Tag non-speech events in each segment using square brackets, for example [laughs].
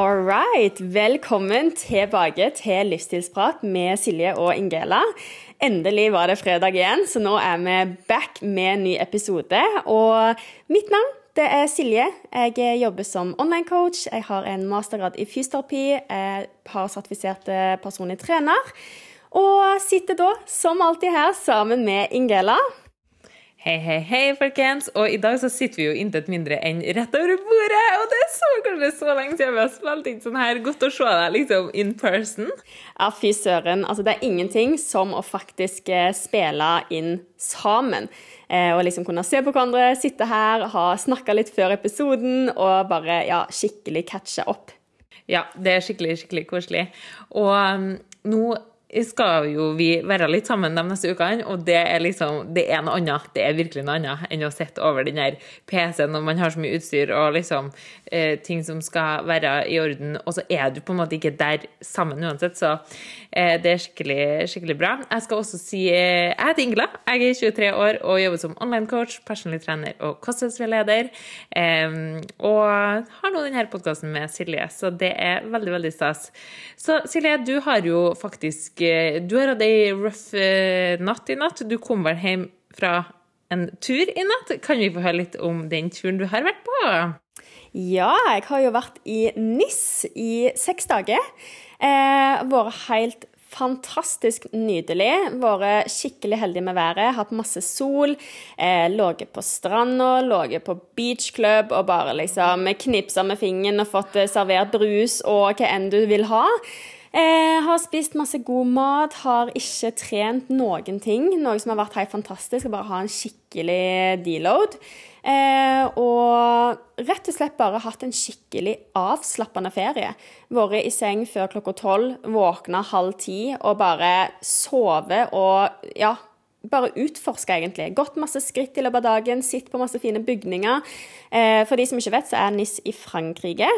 All right. Velkommen tilbake til Livsstilsprat med Silje og Ingela. Endelig var det fredag igjen, så nå er vi back med en ny episode. Og mitt navn det er Silje. Jeg jobber som online-coach. Jeg har en mastergrad i fysioterapi. Jeg har sertifisert personlig trener. Og sitter da, som alltid, her sammen med Ingela. Hei, hei, hei, folkens! Og i dag så sitter vi jo intet mindre enn rett over bordet! Og det er så kanskje så lenge siden vi har spilt inn sånn her. Godt å se deg liksom in person. Ja, fy søren. Altså, det er ingenting som å faktisk eh, spille inn sammen. Eh, og liksom kunne se på hverandre, sitte her, ha snakka litt før episoden og bare ja, skikkelig catche opp. Ja, det er skikkelig, skikkelig koselig. Og um, nå skal jo vi være litt sammen de neste ukene, og det er liksom Det er noe annet. Det er virkelig noe annet enn å sitte over den der PC-en når man har så mye utstyr og liksom eh, ting som skal være i orden, og så er du på en måte ikke der sammen uansett, så eh, det er skikkelig, skikkelig bra. Jeg skal også si eh, Jeg heter Ingela. Jeg er 23 år og jobber som online-coach, personlig trener og kostholdsveileder. og har nå denne podkasten med Silje, så det er veldig, veldig stas. Så Silje, du har jo faktisk du har hatt ei rough eh, natt i natt. Du kom vel hjem fra en tur i natt. Kan vi få høre litt om den turen du har vært på? Ja, jeg har jo vært i NIS i seks dager. Eh, vært helt fantastisk nydelig. Vært skikkelig heldig med været. Hatt masse sol. Eh, Ligget på stranda, ligget på beachclub og bare liksom knipsa med fingeren og fått servert brus og hva enn du vil ha. Eh, har spist masse god mat, har ikke trent noen ting. Noe som har vært helt fantastisk. Bare ha en skikkelig deload. Eh, og rett og slett bare hatt en skikkelig avslappende ferie. Vært i seng før klokka tolv, våkna halv ti og bare sove og ja, bare utforske, egentlig. Gått masse skritt i løpet av dagen, sett på masse fine bygninger. Eh, for de som ikke vet, så er NIS i Frankrike.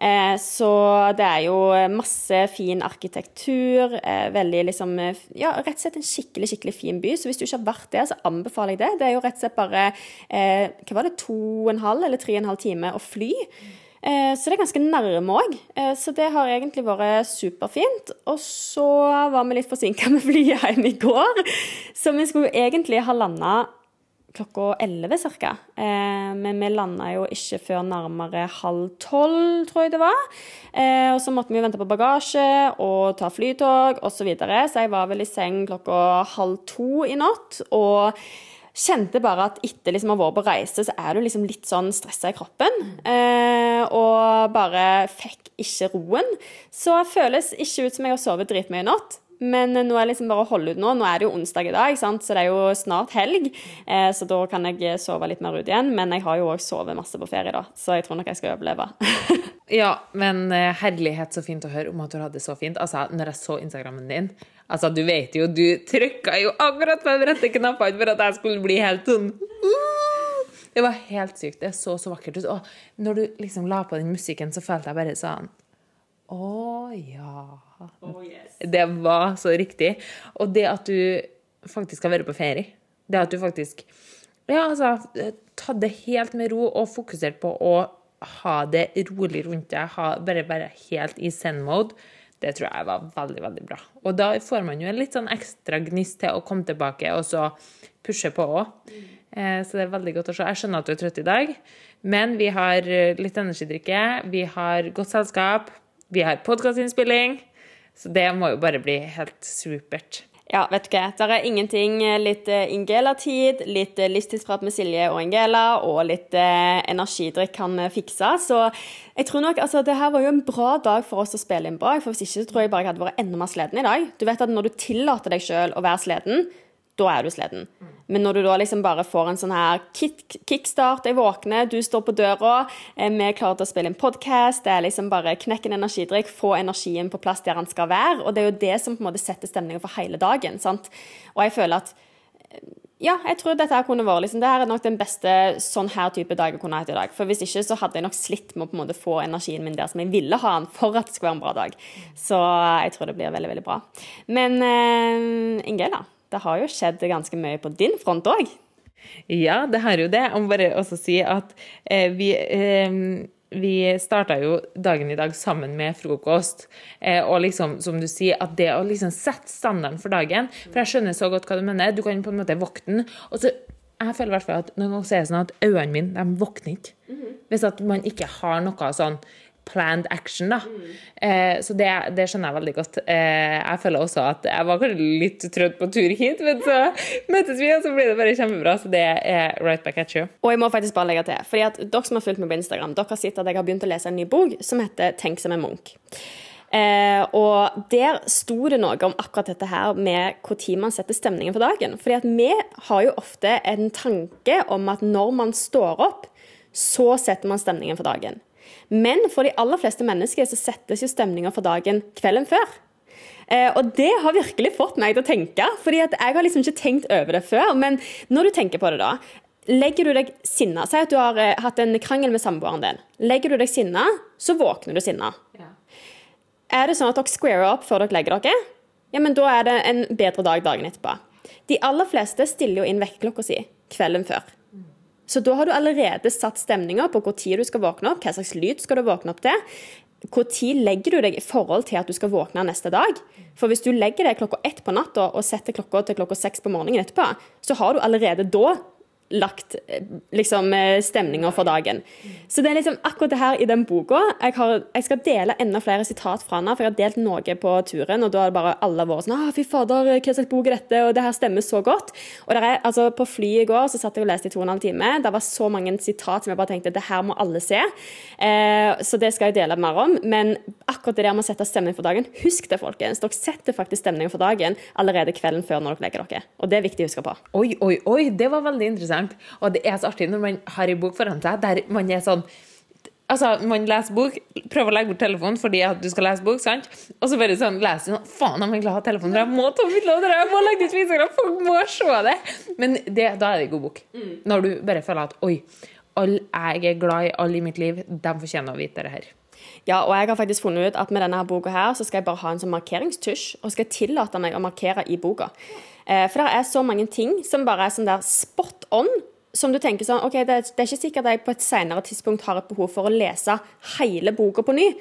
Eh, så det er jo masse fin arkitektur. Eh, veldig liksom Ja, rett og slett en skikkelig, skikkelig fin by. Så hvis du ikke har vært der, så anbefaler jeg det. Det er jo rett og slett bare Hva var det, to og en halv eller tre og en halv time å fly. Eh, så det er ganske nærme òg. Eh, så det har egentlig vært superfint. Og så var vi litt forsinka [laughs] med flyet hjem i går, så vi skulle egentlig ha landa klokka 11 ca. Eh, men vi landa jo ikke før nærmere halv tolv, tror jeg det var. Og så måtte vi jo vente på bagasje og ta flytog osv. Så, videre. så jeg var vel i seng klokka halv to i natt. og kjente bare at etter liksom å ha vært på reise, så er du liksom litt sånn stressa i kroppen. Eh, og bare fikk ikke roen. Så føles ikke ut som jeg har sovet dritmye i natt. Men nå er det liksom bare å holde ut nå. Nå er det jo onsdag i dag, sant? så det er jo snart helg. Eh, så da kan jeg sove litt mer ut igjen. Men jeg har jo òg sovet masse på ferie, da, så jeg tror nok jeg skal overleve. [laughs] ja, men eh, herlighet, så fint å høre om at du hadde det så fint. Altså, når jeg så Instagrammen din Altså, du vet jo, du trykka jo akkurat på de rette knappene for at jeg skulle bli helt sånn Det var helt sykt. Det så så vakkert ut. Og når du liksom la på den musikken, så følte jeg bare sånn Å ja. Oh, yes. Det var så riktig. Og det at du faktisk har vært på ferie, det at du faktisk ja, altså, ta det helt med ro og fokusert på å ha det rolig rundt deg, ha, bare være helt i send-mode. det tror jeg var veldig, veldig bra. Og da får man jo en litt sånn ekstra gnist til å komme tilbake og så pushe på òg. Eh, så det er veldig godt å se. Jeg skjønner at du er trøtt i dag, men vi har litt energidrikke, vi har godt selskap, vi har podkastinnspilling, så det må jo bare bli helt supert. Ja, vet du hva. Det er ingenting eh, litt eh, Ingela-tid, litt livstidsprat med Silje og Ingela, og litt eh, energidrikk kan fikse. Så jeg tror nok, altså, det her var jo en bra dag for oss å spille inn på. For hvis ikke så tror jeg bare jeg hadde vært enda mer sliten i dag. Du vet at når du tillater deg sjøl å være sliten, da er du sliten. Men når du da liksom bare får en sånn her kickstart, jeg våkner, du står på døra, eh, vi er klare til å spille en podkast, det er liksom bare knekk en energidrikk, få energien på plass der den skal være. Og det er jo det som på en måte setter stemningen for hele dagen. sant? Og jeg føler at eh, ja, jeg tror dette her kunne vært liksom, det her er nok den beste sånn her type dag jeg kunne hatt i dag. For hvis ikke så hadde jeg nok slitt med å på en måte få energien min der som jeg ville ha den for at det skulle være en bra dag. Så jeg tror det blir veldig, veldig bra. Men uh, Ingela, det har jo skjedd ganske mye på din front òg. Ja, det har jo det. Jeg må bare også si at eh, vi eh, vi starta jo dagen i dag sammen med frokost. Eh, og liksom, som du sier, at det å liksom sette standarden for dagen For jeg skjønner så godt hva du mener. Du kan på en måte våkne Og så jeg føler i hvert fall at noen ganger er det sånn at øynene mine de våkner ikke. Hvis at man ikke har noe sånn planned action, da. Eh, så det, det, skjønner jeg veldig godt. Eh, jeg føler også at jeg var kanskje litt trøtt på tur hit, men så møtes vi, og så blir det bare kjempebra. Så det er right back at you. Og jeg må faktisk bare legge til, fordi at dere som har fulgt meg på Instagram, dere har sett at jeg har begynt å lese en ny bok som heter 'Tenk som en Munch'. Eh, og der sto det noe om akkurat dette her med når man setter stemningen for dagen. Fordi at vi har jo ofte en tanke om at når man står opp, så setter man stemningen for dagen. Men for de aller fleste mennesker så settes jo stemninga for dagen kvelden før. Eh, og det har virkelig fått meg til å tenke, fordi jeg har liksom ikke tenkt over det før. Men når du tenker på det, da. Legger du deg sinna Si at du har eh, hatt en krangel med samboeren din. Legger du deg sinna, så våkner du sinna. Ja. Er det sånn at dere squarer opp før dere legger dere? Ja, men da er det en bedre dag dagen etterpå. De aller fleste stiller jo inn vekkerklokka si kvelden før. Så da har du allerede satt stemninga på hvor tid du skal våkne opp, hva slags lyd skal du våkne opp til. Hvor tid legger du deg i forhold til at du skal våkne neste dag? For hvis du legger deg klokka ett på natta og setter klokka til klokka seks på morgenen etterpå, så har du allerede da lagt liksom, eh, stemninger for dagen. Så det er liksom akkurat det her i den boka. Jeg, har, jeg skal dele enda flere sitat fra henne, for jeg har delt noe på turen, og da har det bare alle vært sånn ah, 'Fy fader, hva slags bok er dette?' Og det her stemmer så godt. Og er, altså, På flyet i går så satt jeg og leste i to og en halv time. Det var så mange sitat som jeg bare tenkte det her må alle se. Eh, så det skal jeg dele mer om. Men akkurat det der med å sette stemning for dagen, husk det, folkens. Dere setter faktisk stemningen for dagen allerede kvelden før når dere legger dere. Og det er viktig å huske på. Oi, oi, oi, det var veldig interessant interessant. Og det er så artig når man har en bok foran seg der man er sånn Altså, Man leser bok, prøver å legge bort telefonen fordi at du skal lese bok, sant? og så bare sånn, leser du sånn Faen, jeg må ikke ha telefonen, jeg må ta bilder, jeg må legge det ut på Instagram, folk må se det! Men det, da er det en god bok. Mm. Når du bare føler at Oi, alle jeg er glad i, alle i mitt liv, de fortjener å vite det her. Ja, og jeg har faktisk funnet ut at med denne boka her, så skal jeg bare ha en sånn markeringstusj, og skal tillate meg å markere i boka. Eh, for det er så mange ting som bare er sånn der spot on. Som du tenker sånn OK, det det er ikke sikkert at jeg på et senere tidspunkt har et behov for å lese hele boka på ny.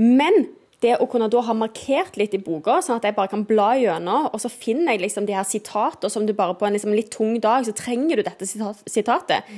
Men det å kunne da ha markert litt i boka, sånn at jeg bare kan bla gjennom, og så finner jeg liksom de her sitatene som du bare på en liksom litt tung dag, så trenger du dette sitatet.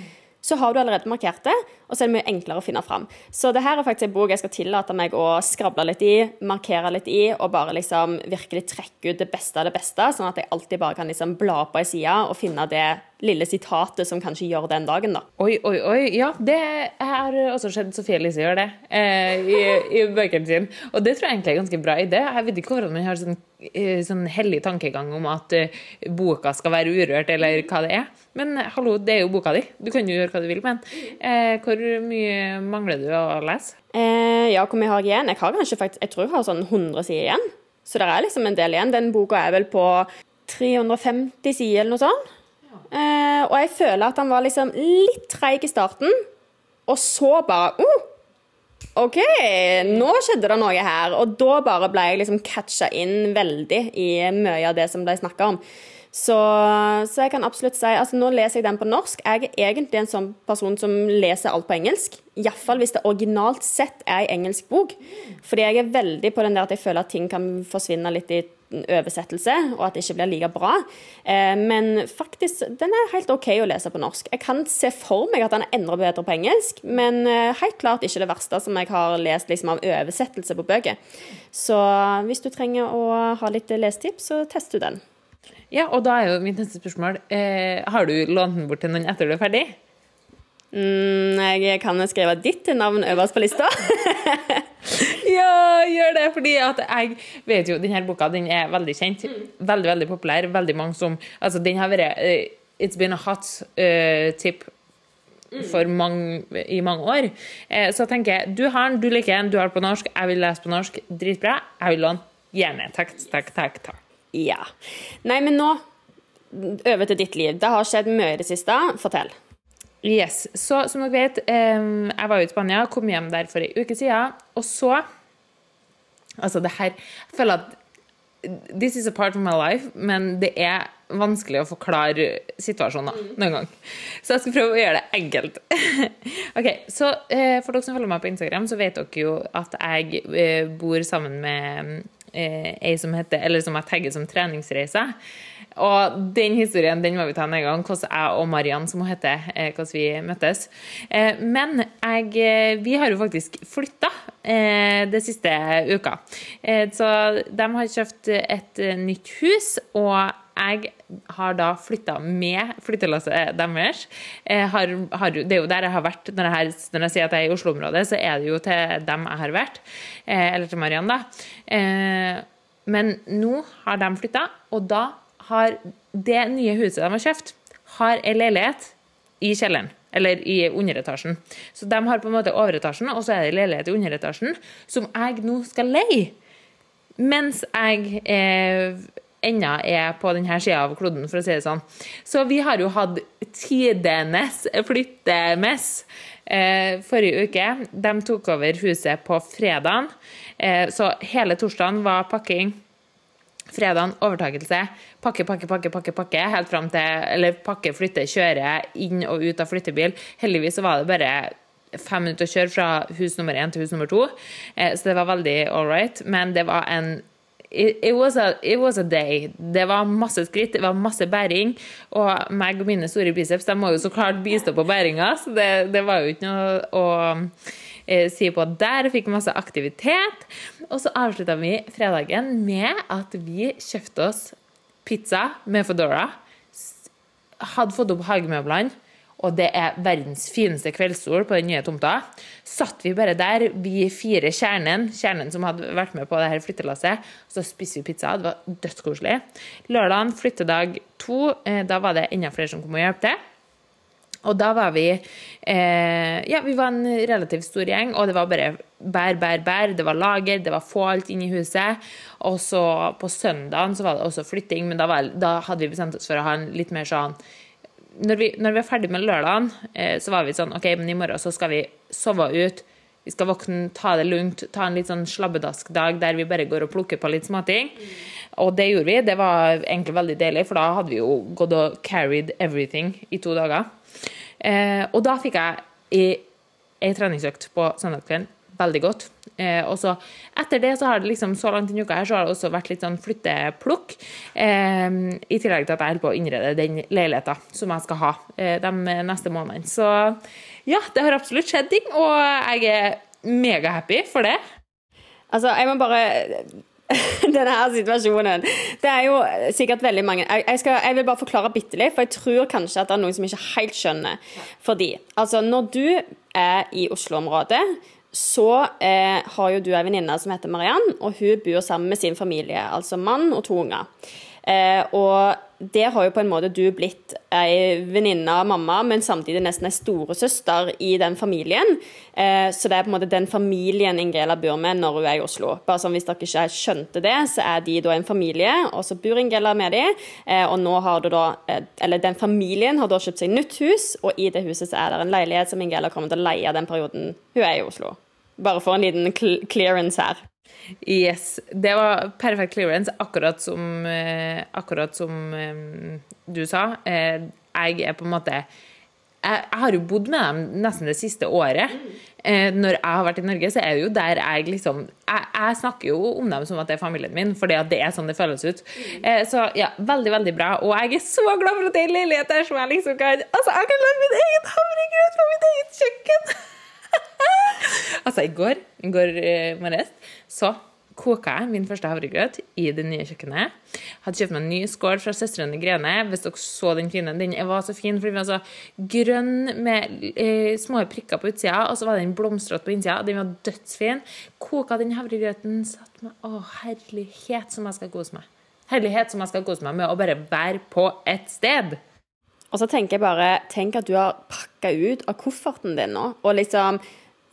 Så har du allerede markert det, og så er det mye enklere å finne fram. Så det her er faktisk en bok jeg skal tillate meg å skrable litt i, markere litt i, og bare liksom virkelig trekke ut det beste av det beste, sånn at jeg alltid bare kan liksom bla på ei side og finne det lille sitatet som kanskje gjør den dagen, da. Oi, oi, oi. Ja, det har også skjedd Sofie Elise gjør det eh, i, i bøkene sine. Og det tror jeg egentlig er en ganske bra idé. Jeg vet ikke hvordan man har sånn, eh, sånn hellig tankegang om at uh, boka skal være urørt, eller hva det er. Men hallo, det er jo boka di. Du kan jo gjøre hva du vil med den. Eh, hvor mye mangler du å lese? Eh, ja, hvor mye har jeg igjen? Jeg har kanskje faktisk, jeg tror jeg har sånn 100 sider igjen. Så det er liksom en del igjen. Den boka er vel på 350 sider eller noe sånt. Eh, og jeg føler at han var liksom litt treig i starten, og så bare uh, OK, nå skjedde det noe her. Og da bare ble jeg liksom catcha inn veldig i mye av det som ble snakka om. Så, så, jeg kan absolutt si altså Nå leser jeg den på norsk. Jeg er egentlig en sånn person som leser alt på engelsk. Iallfall hvis det originalt sett er ei engelsk bok. Fordi jeg er veldig på den der at jeg føler at ting kan forsvinne litt i oversettelse, og at det ikke blir like bra. Eh, men faktisk, den er helt OK å lese på norsk. Jeg kan se for meg at den er enda bedre på engelsk, men eh, helt klart ikke det verste som jeg har lest liksom, av oversettelse på bøker. Så hvis du trenger å ha litt lesetips, så test du den. Ja, og da er jo mitt neste spørsmål eh, Har du lånt den bort til noen etter du er ferdig? Mm, jeg kan skrive ditt navn øverst på lista. [laughs] ja, gjør det. Fordi at jeg vet jo Denne boka den er veldig kjent. Veldig veldig populær. Veldig mange som Altså, den har vært uh, It's been a hot uh, tip for mange, i mange år. Uh, så jeg du har den, du liker den, du har den på norsk, jeg vil lese på norsk. Dritbra. Jeg vil låne. Gjerne. Takk, takk, takk. takk. Ja. Nei, men nå over til ditt liv. Det har skjedd mye i det siste. Fortell. Yes. Så som dere vet, jeg var jo i Spania, kom hjem der for ei uke siden. Og så Altså, det her Jeg føler at This is a part of my life, men det er vanskelig å forklare situasjoner noen gang. Så jeg skal prøve å gjøre det enkelt. [laughs] ok, så eh, For dere som følger meg på Instagram, så vet dere jo at jeg eh, bor sammen med ei som heter, eller som jeg tagger som treningsreise. Og den historien den må vi ta en gang, hvordan jeg og Mariann, som hun heter, eh, hvordan vi møttes. Eh, men jeg, eh, vi har jo faktisk flytta det siste uka. Så de har kjøpt et nytt hus, og jeg har da flytta med flyttelasset deres. Har, har, det er jo der jeg har vært. Når jeg, når jeg, sier at jeg er i Oslo-området, så er det jo til dem jeg har vært. Eller til Mariann, da. Men nå har de flytta, og da har det nye huset de har kjøpt, har en leilighet i kjelleren. Eller i underetasjen. Så de har på en måte overetasjen, og så er det ei leilighet i underetasjen som jeg nå skal leie. Mens jeg eh, ennå er på denne sida av kloden, for å si det sånn. Så vi har jo hatt tidenes flyttemess eh, forrige uke. De tok over huset på fredagen, eh, så hele torsdagen var pakking. Fredagen overtakelse. Pakke, pakke, pakke, pakke, pakke, helt fram til Eller pakke, flytte, kjøre inn og ut av flyttebil. Heldigvis var det bare fem minutter å kjøre fra hus nummer én til hus nummer to, eh, så det var veldig all right. Men det var en It, it, was a, it, was a, day. Det var masse skritt, det var masse bæring. Og meg og mine store biceps de må jo så klart bistå på bæringa, så det, det var jo ikke noe å eh, si på der. Fikk masse aktivitet. Og så avslutta vi fredagen med at vi kjøpte oss pizza med Foodora. Hadde fått opp hagemøblene, og det er verdens fineste kveldssol på den nye tomta. Satt vi bare der, vi fire kjernen, kjernen som hadde vært med på det her flyttelasset, og så spiste vi pizza. Det var dødskoselig. Lørdagen, flyttedag to, eh, da var det enda flere som kom og hjalp til. Og da var vi eh, Ja, vi var en relativt stor gjeng, og det var bare bær, bær, bær. Det var lager, det var få alt inne i huset. Og så på søndagen så var det også flytting, men da, var, da hadde vi bestemt oss for å ha en litt mer sånn når vi, når vi var ferdig med lørdagen, eh, så var vi sånn OK, men i morgen så skal vi sove ut. Vi skal våkne, ta det lugnt, ta en litt sånn slabbedask-dag der vi bare går og plukker på litt småting. Mm. Og det gjorde vi. Det var egentlig veldig deilig, for da hadde vi jo gått og carried everything i to dager. Eh, og da fikk jeg ei treningsøkt på søndagskvelden. Veldig godt. Eh, og så Etter det så har det liksom, så langt denne uka her, så har det også vært litt sånn flytteplukk. Eh, I tillegg til at jeg holder på å innrede den leiligheten som jeg skal ha eh, de neste månedene. Så ja, det har absolutt skjedd ting, og jeg er megahappy for det. Altså, jeg må bare [laughs] denne her situasjonen. Det er jo sikkert veldig mange Jeg, skal, jeg vil bare forklare bitte litt, for jeg tror kanskje at det er noen som ikke helt skjønner. Fordi altså, når du er i Oslo-området, så eh, har jo du ei venninne som heter Mariann, og hun bor sammen med sin familie, altså mann og to unger. Eh, og der har jo på en måte du blitt ei venninne av mamma, men samtidig nesten ei storesøster i den familien. Eh, så det er på en måte den familien Ingela bor med når hun er i Oslo. Bare sånn Hvis dere ikke skjønte det, så er de da en familie, og så bor Ingela med dem. Eh, og nå har du da, eh, eller den familien har da kjøpt seg nytt hus, og i det huset så er det en leilighet som Ingela kommer til å leie den perioden hun er i Oslo. Bare for en liten clearance her. Yes. Det var perfekt clearance, akkurat som, eh, akkurat som um, du sa. Eh, jeg er på en måte jeg, har jo bodd med dem nesten det siste året. Eh, når jeg har vært i Norge, så er det jo der jeg liksom jeg, jeg, snakker jo om dem som at det er familien min, fordi at det er sånn det føles ut. Eh, så ja, veldig, veldig bra. Og jeg er så glad for at det er en leilighet der som jeg liksom kan Altså, jeg kan lage min egen havregrøt på mitt eget kjøkken! [laughs] altså, i går, i går uh, morges så koka jeg min første havregrøt i det nye kjøkkenet. Hadde kjøpt meg en ny skål fra Søstrene Grene. Hvis dere så den fine, den var så fin, fordi den var så grønn med eh, små prikker på utsida, og så var den blomstrete på innsida. Den var dødsfin. Koka den havregrøten, satt meg Å, herlighet som jeg skal kose meg. Herlighet som jeg skal kose meg med å bare være på et sted. Og så tenker jeg bare Tenk at du har pakka ut av kofferten din nå, og liksom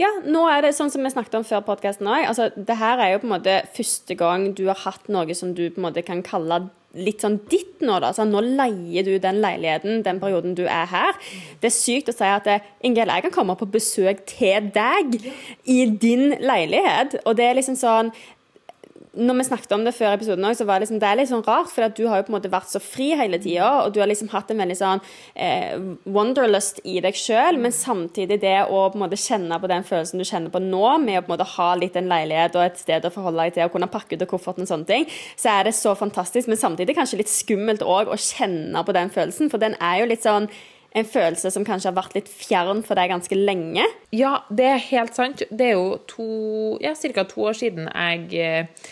ja, nå er det sånn som vi snakket om før podkasten òg. Altså, det her er jo på en måte første gang du har hatt noe som du på en måte kan kalle litt sånn ditt nå, da. altså nå leier du den leiligheten den perioden du er her. Det er sykt å si at eh, Ingel, jeg kan komme på besøk til deg i din leilighet. Og det er liksom sånn når vi snakket om det før episoden òg, så var det liksom, det er litt sånn rart, for du har jo på en måte vært så fri hele tida, og du har liksom hatt en veldig sånn eh, wonderlust i deg sjøl, men samtidig det å på en måte kjenne på den følelsen du kjenner på nå, med å på en måte ha litt en leilighet og et sted å forholde deg til, og kunne pakke ut og kofferten og sånne ting, så er det så fantastisk, men samtidig kanskje litt skummelt òg å kjenne på den følelsen, for den er jo litt sånn en følelse som kanskje har vært litt fjern for deg ganske lenge? Ja, det er helt sant. Det er jo to, ja, ca. to år siden jeg eh,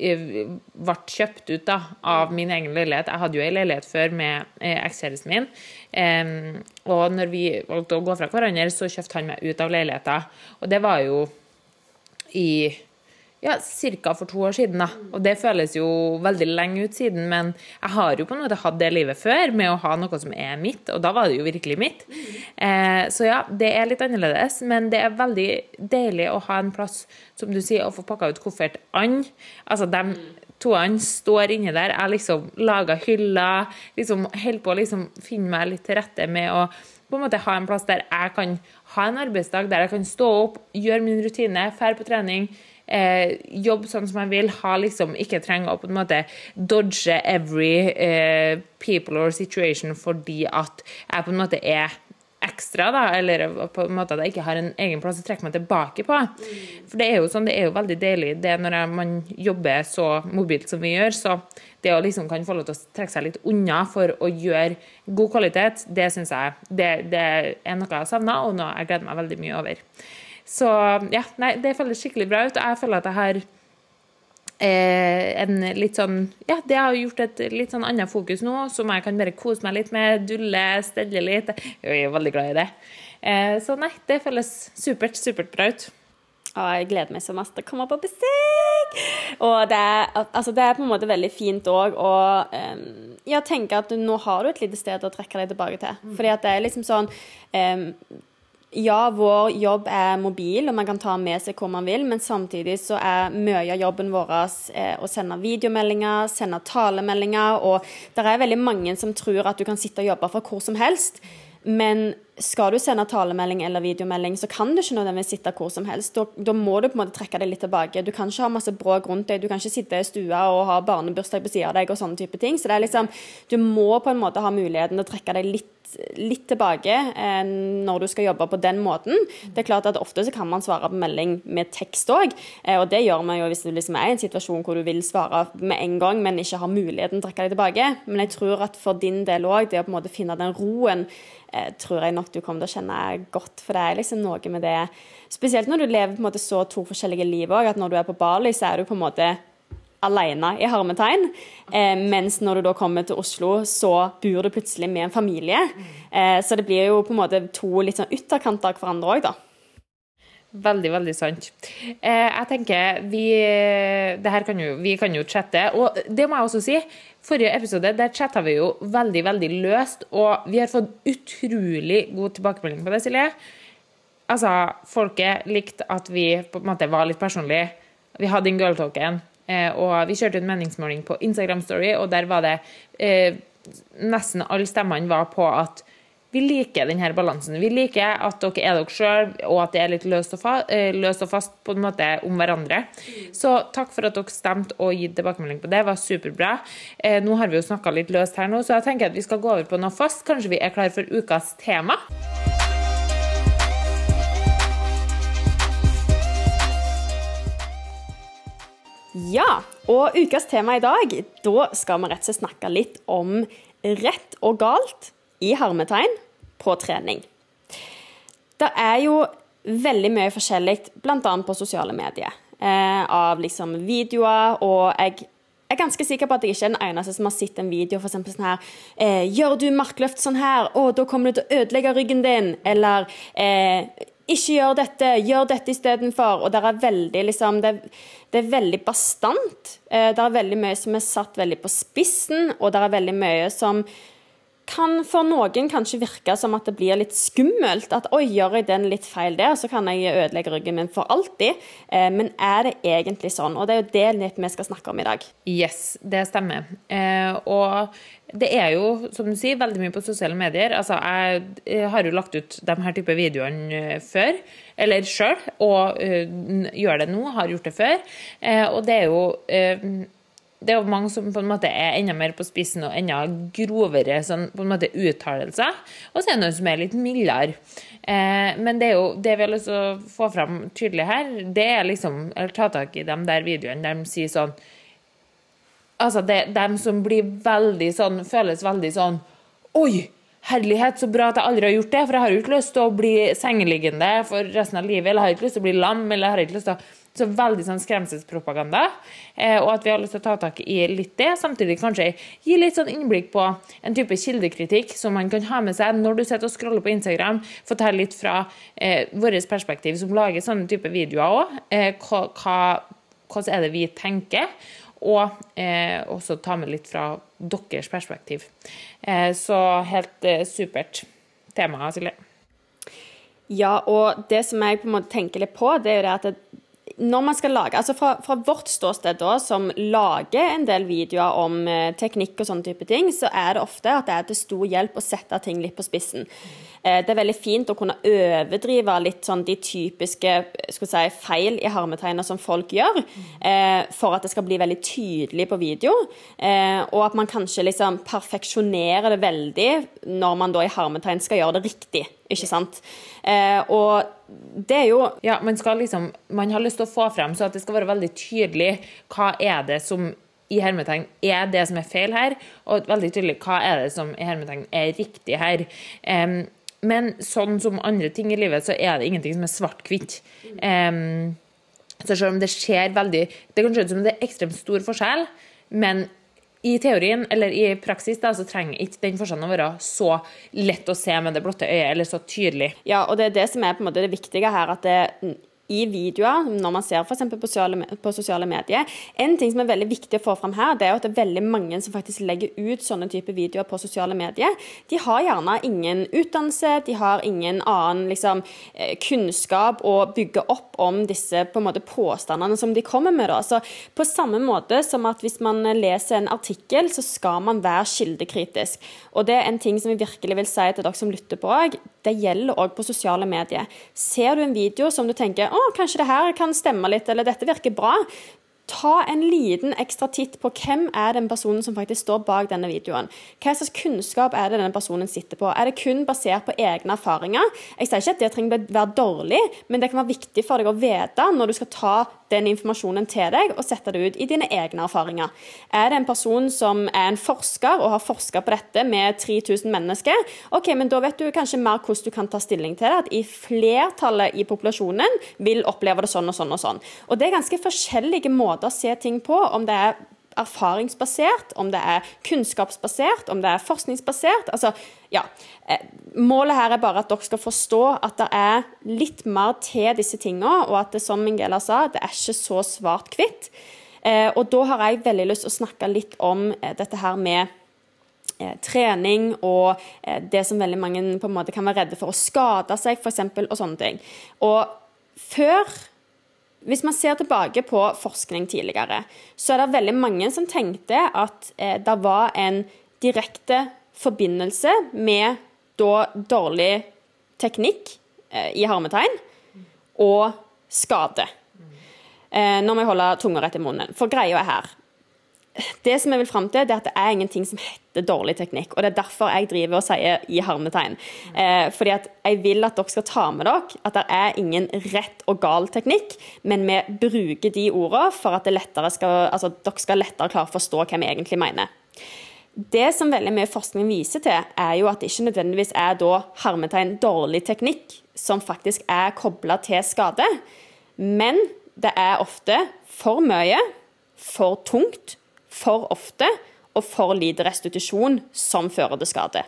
ble kjøpt ut da, av min egen leilighet. Jeg hadde jo ei leilighet før med eh, ekskjæresten min. Eh, og når vi valgte å gå fra hverandre, så kjøpte han meg ut av leiligheta. Og det var jo i ja, ca. for to år siden. da. Og det føles jo veldig lenge ut siden, men jeg har jo på en måte hatt det livet før med å ha noe som er mitt, og da var det jo virkelig mitt. Eh, så ja, det er litt annerledes, men det er veldig deilig å ha en plass, som du sier, å få pakka ut koffertene. Altså, de toene står inni der. Jeg liksom lager hyller, liksom holder på å liksom finne meg litt til rette med å på en måte ha en plass der jeg kan ha en arbeidsdag, der jeg kan stå opp, gjøre min rutine, dra på trening eh, jobbe sånn som jeg vil, ha liksom, ikke trenger å på en måte dodge every eh, people or situation fordi at jeg på en måte er ekstra, da, eller på en måte at jeg ikke har en egen plass å trekke meg tilbake på. For det er jo sånn, det er jo veldig deilig det når man jobber så mobilt som vi gjør. Så det å liksom kan få lov til å trekke seg litt unna for å gjøre god kvalitet, det syns jeg det, det, er noe jeg har savna, og noe jeg gleder meg veldig mye over. Så ja, nei, det føles skikkelig bra ut. Og jeg føler at jeg har eh, en litt sånn Ja, det har gjort et litt sånn annet fokus nå, som jeg kan bare kose meg litt med. Dulle, stelle litt. Jeg er veldig glad i det. Eh, så nei, det føles supert, supert bra ut. Å, jeg gleder meg så masse til å komme på besøk! Og det er, altså det er på en måte veldig fint òg å um, ja, tenke at nå har du et lite sted å trekke deg tilbake til. Fordi at det er liksom sånn um, ja, vår jobb er mobil, og man kan ta med seg hvor man vil, men samtidig så er mye av jobben vår eh, å sende videomeldinger, sende talemeldinger, og det er veldig mange som tror at du kan sitte og jobbe fra hvor som helst. Men skal du sende talemelding eller videomelding, så kan du ikke nødvendigvis sitte hvor som helst. Da, da, må du på en måte trekke deg litt tilbake. Du kan ikke ha masse bråk rundt deg, du kan ikke sitte i stua og ha barnebursdag på sida av deg og sånne type ting. Så det er liksom, du må på en måte ha muligheten til å trekke deg litt litt tilbake eh, når du skal jobbe på den måten. Det er klart at Ofte så kan man svare på melding med tekst òg, eh, og det gjør man jo hvis du liksom er en situasjon hvor du vil svare med en gang, men ikke har muligheten til å trekke deg tilbake. Men jeg tror at for din del òg, det å på en måte finne den roen, eh, tror jeg nok du kommer til å kjenne godt. For det er liksom noe med det Spesielt når du lever på en måte så to forskjellige liv òg, at når du er på Bali, så er du på en måte alene, i hermetegn. Eh, mens når du da kommer til Oslo, så bor du plutselig med en familie. Eh, så det blir jo på en måte to litt sånn ytterkanter av hverandre òg, da. Veldig, veldig sant. Eh, jeg tenker vi det her kan jo, Vi kan jo chatte. Og det må jeg også si. Forrige episode der chatta vi jo veldig, veldig løst, og vi har fått utrolig god tilbakemelding på det, Silje. Altså, folket likte at vi på en måte var litt personlige. Vi hadde den girltalken. Eh, og vi kjørte en meningsmåling på Instagram Story, og der var det eh, Nesten alle stemmene var på at vi liker denne balansen. Vi liker at dere er dere sjøl, og at det er litt løst og, fast, eh, løst og, fast på en måte om hverandre. Så takk for at dere stemte og gitt tilbakemelding på det. det var superbra. Eh, nå har vi jo snakka litt løst her nå, så jeg tenker at vi skal gå over på noe fast. Kanskje vi er klar for ukas tema? Ja, og ukas tema i dag, da skal vi rett og slett snakke litt om rett og galt i hermetegn på trening. Det er jo veldig mye forskjellig, bl.a. på sosiale medier, eh, av liksom videoer, og jeg jeg er ganske sikker på at jeg ikke er den eneste som har sett en video for sånn her eh, 'Gjør du markløft sånn her, å, da kommer du til å ødelegge ryggen din.' Eller eh, 'Ikke gjør dette, gjør dette istedenfor.' Og det er veldig liksom det, det er veldig bastant. Eh, det er veldig mye som er satt veldig på spissen, og det er veldig mye som kan for noen kanskje virke som at det blir litt skummelt. At oi, gjør jeg den litt feil der, så kan jeg ødelegge ryggen min for alltid. Eh, men er det egentlig sånn? Og det er jo det litt vi skal snakke om i dag. Yes, det stemmer. Eh, og det er jo, som du sier, veldig mye på sosiale medier. Altså, jeg, har jo lagt ut de her type videoene eh, før, eller sjøl, og uh, gjør det nå, har gjort det før. Eh, og det er jo uh, det er jo mange som på en måte er enda mer på spissen og enda grovere sånn, på en måte uttalelser. Og så er det noen som er litt mildere. Eh, men det er jo det vi har lyst til å få fram tydelig her, det er liksom Eller ta tak i de der videoene der de sier sånn Altså, det dem som blir veldig sånn Føles veldig sånn Oi! Herlighet, så bra at jeg aldri har gjort det, for jeg har jo ikke lyst til å bli sengeliggende for resten av livet, eller jeg har ikke lyst til å bli lam, eller jeg har ikke lyst til å så veldig sånn skremselspropaganda. Eh, og at vi har lyst til å ta tak i litt det. Samtidig kanskje gi litt sånn innblikk på en type kildekritikk som man kan ha med seg når du sitter og scroller på Instagram. Fortell litt fra eh, vårt perspektiv som lager sånne type videoer òg. Eh, hva, hvordan er det vi tenker? Og eh, også ta med litt fra deres perspektiv. Eh, så helt eh, supert tema, Silje. Ja, og det som jeg på en måte tenker litt på, det er jo det at når man skal lage, altså fra, fra, vårt ståsted da, som lager en del videoer om eh, teknikk og sånne type ting, så er det ofte at det er til stor hjelp å sette ting litt på spissen. Eh, det er veldig fint å kunne overdrive litt sånn de typiske si, feil i hermetegner som folk gjør, eh, for at det skal bli veldig tydelig på video. Eh, og at man kanskje liksom perfeksjonerer det veldig når man da i hermetegn skal gjøre det riktig. Ikke sant? Og det er jo Ja, man skal liksom Man har lyst til å få frem så at det skal være veldig tydelig hva er det som i hermetegn er det som er feil her, og veldig tydelig hva er det som i hermetegn er riktig her. Um, men sånn som andre ting i livet, så er det ingenting som er svart-hvitt. Um, så selv om det skjer veldig Det kan se ut som det er ekstremt stor forskjell, men i teorien, eller i praksis, da, så trenger ikke den forskjellen å være så lett å se med det blotte øyet, eller så tydelig. Ja, og det er det som er på en måte det viktige her, at det i videoer, når man ser f.eks. På, på sosiale medier. En ting som er veldig viktig å få fram her, det er at det er veldig mange som faktisk legger ut sånne type videoer på sosiale medier. De har gjerne ingen utdannelse, de har ingen annen liksom, eh, kunnskap å bygge opp om disse på en måte påstandene som de kommer med. Da. Så på samme måte som at hvis man leser en artikkel, så skal man være kildekritisk. Og det er en ting som vi virkelig vil si til dere som lytter på òg. Det gjelder òg på sosiale medier. Ser du en video som du tenker å, kanskje det her kan stemme litt, eller dette virker bra, ta en liten ekstra titt på hvem er den personen som faktisk står bak denne videoen. Hva slags kunnskap er det denne personen sitter på? Er det kun basert på egne erfaringer? Jeg sier ikke at det trenger å være dårlig, men det kan være viktig for deg å vite når du skal ta den informasjonen til deg og sette det ut i dine egne erfaringer. Er det en person som er en forsker og har forska på dette med 3000 mennesker, ok, men da vet du kanskje mer hvordan du kan ta stilling til det. At i flertallet i populasjonen vil oppleve det sånn og sånn og sånn. Og det er ganske forskjellige måter å se ting på. om det er erfaringsbasert, om det er kunnskapsbasert, om det er forskningsbasert. Altså, ja. Eh, målet her er bare at dere skal forstå at det er litt mer til disse tingene, og at det, som Ingela sa, det er ikke så svart-hvitt. Eh, og da har jeg veldig lyst til å snakke litt om eh, dette her med trening og det som veldig mange på en måte kan være redde for å skade seg, f.eks., og sånne ting. Og før hvis man ser tilbake på forskning tidligere, så er det veldig mange som tenkte at eh, det var en direkte forbindelse med da dårlig teknikk eh, i hermetegn og skade. Eh, nå må jeg holde tunga rett i munnen. For greia er her det som jeg vil fram til, det er at det er ingenting som heter dårlig teknikk. Og det er derfor jeg driver og sier i hermetegn. Eh, fordi at jeg vil at dere skal ta med dere at det er ingen rett og gal teknikk, men vi bruker de ordene for at skal, altså, dere skal lettere klare å forstå hva vi egentlig mener. Det som veldig mye forskning viser til, er jo at det ikke nødvendigvis er da hermetegn dårlig teknikk som faktisk er kobla til skade, men det er ofte for mye, for tungt, for ofte og for lite restitusjon som fører til skade.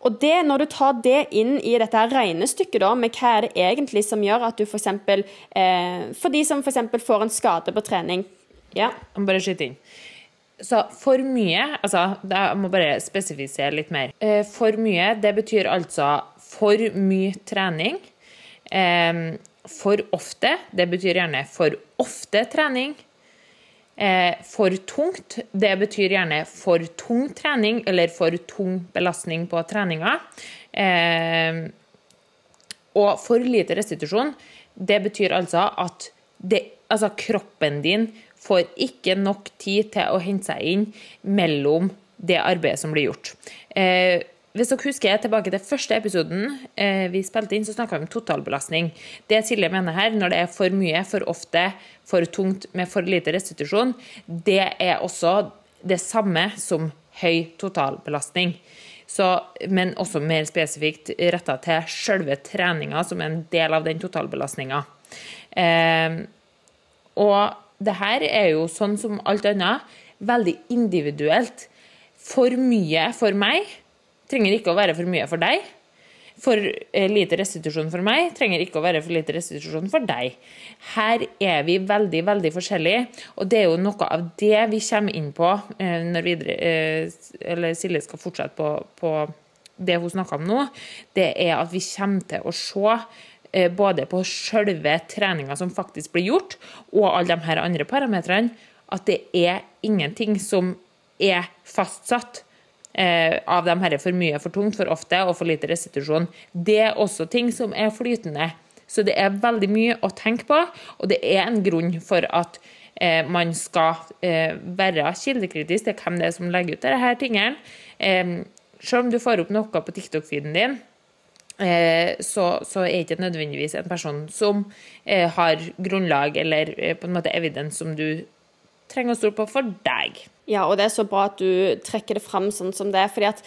Og det, Når du tar det inn i dette regnestykket da, med hva er det egentlig som gjør at du f.eks. For, eh, for de som f.eks. får en skade på trening ja. Bare skyte inn. Så for mye altså, Jeg må bare spesifisere litt mer. Eh, For mye, det betyr altså for mye trening. Eh, For ofte, det betyr gjerne for ofte trening. Eh, For tungt, det betyr gjerne for tung trening eller for tung belastning på treninga. Eh, Og for lite restitusjon, det betyr altså at det, altså kroppen din får ikke nok tid til å hente seg inn mellom det arbeidet som blir gjort. Eh, hvis dere husker tilbake til første episoden eh, vi spilte inn, så snakka vi om totalbelastning. Det Silje mener her, når det er for mye, for ofte, for tungt med for lite restitusjon, det er også det samme som høy totalbelastning. Så, men også mer spesifikt retta til selve treninga, som er en del av den totalbelastninga. Eh, og det her er jo sånn som alt annet, veldig individuelt. For mye for meg trenger ikke å være for mye for deg. For eh, lite restitusjon for meg trenger ikke å være for lite restitusjon for deg. Her er vi veldig, veldig forskjellige, og det er jo noe av det vi kommer inn på eh, når videre, eh, Silje skal fortsette på, på det hun snakker om nå. Det er at vi kommer til å se både på selve treninga som faktisk blir gjort, og alle de her andre parametrene, at det er ingenting som er fastsatt av de her for mye, for tungt, for ofte og for lite restitusjon. Det er også ting som er flytende. Så det er veldig mye å tenke på, og det er en grunn for at eh, man skal eh, være kildekritisk til hvem det er som legger ut disse tingene. Eh, selv om du får opp noe på TikTok-feeden din, eh, så, så er ikke nødvendigvis en person som eh, har grunnlag eller eh, på en måte evidens som du trenger å stole på for deg. Ja, og det er så bra at du trekker det fram sånn som det. fordi at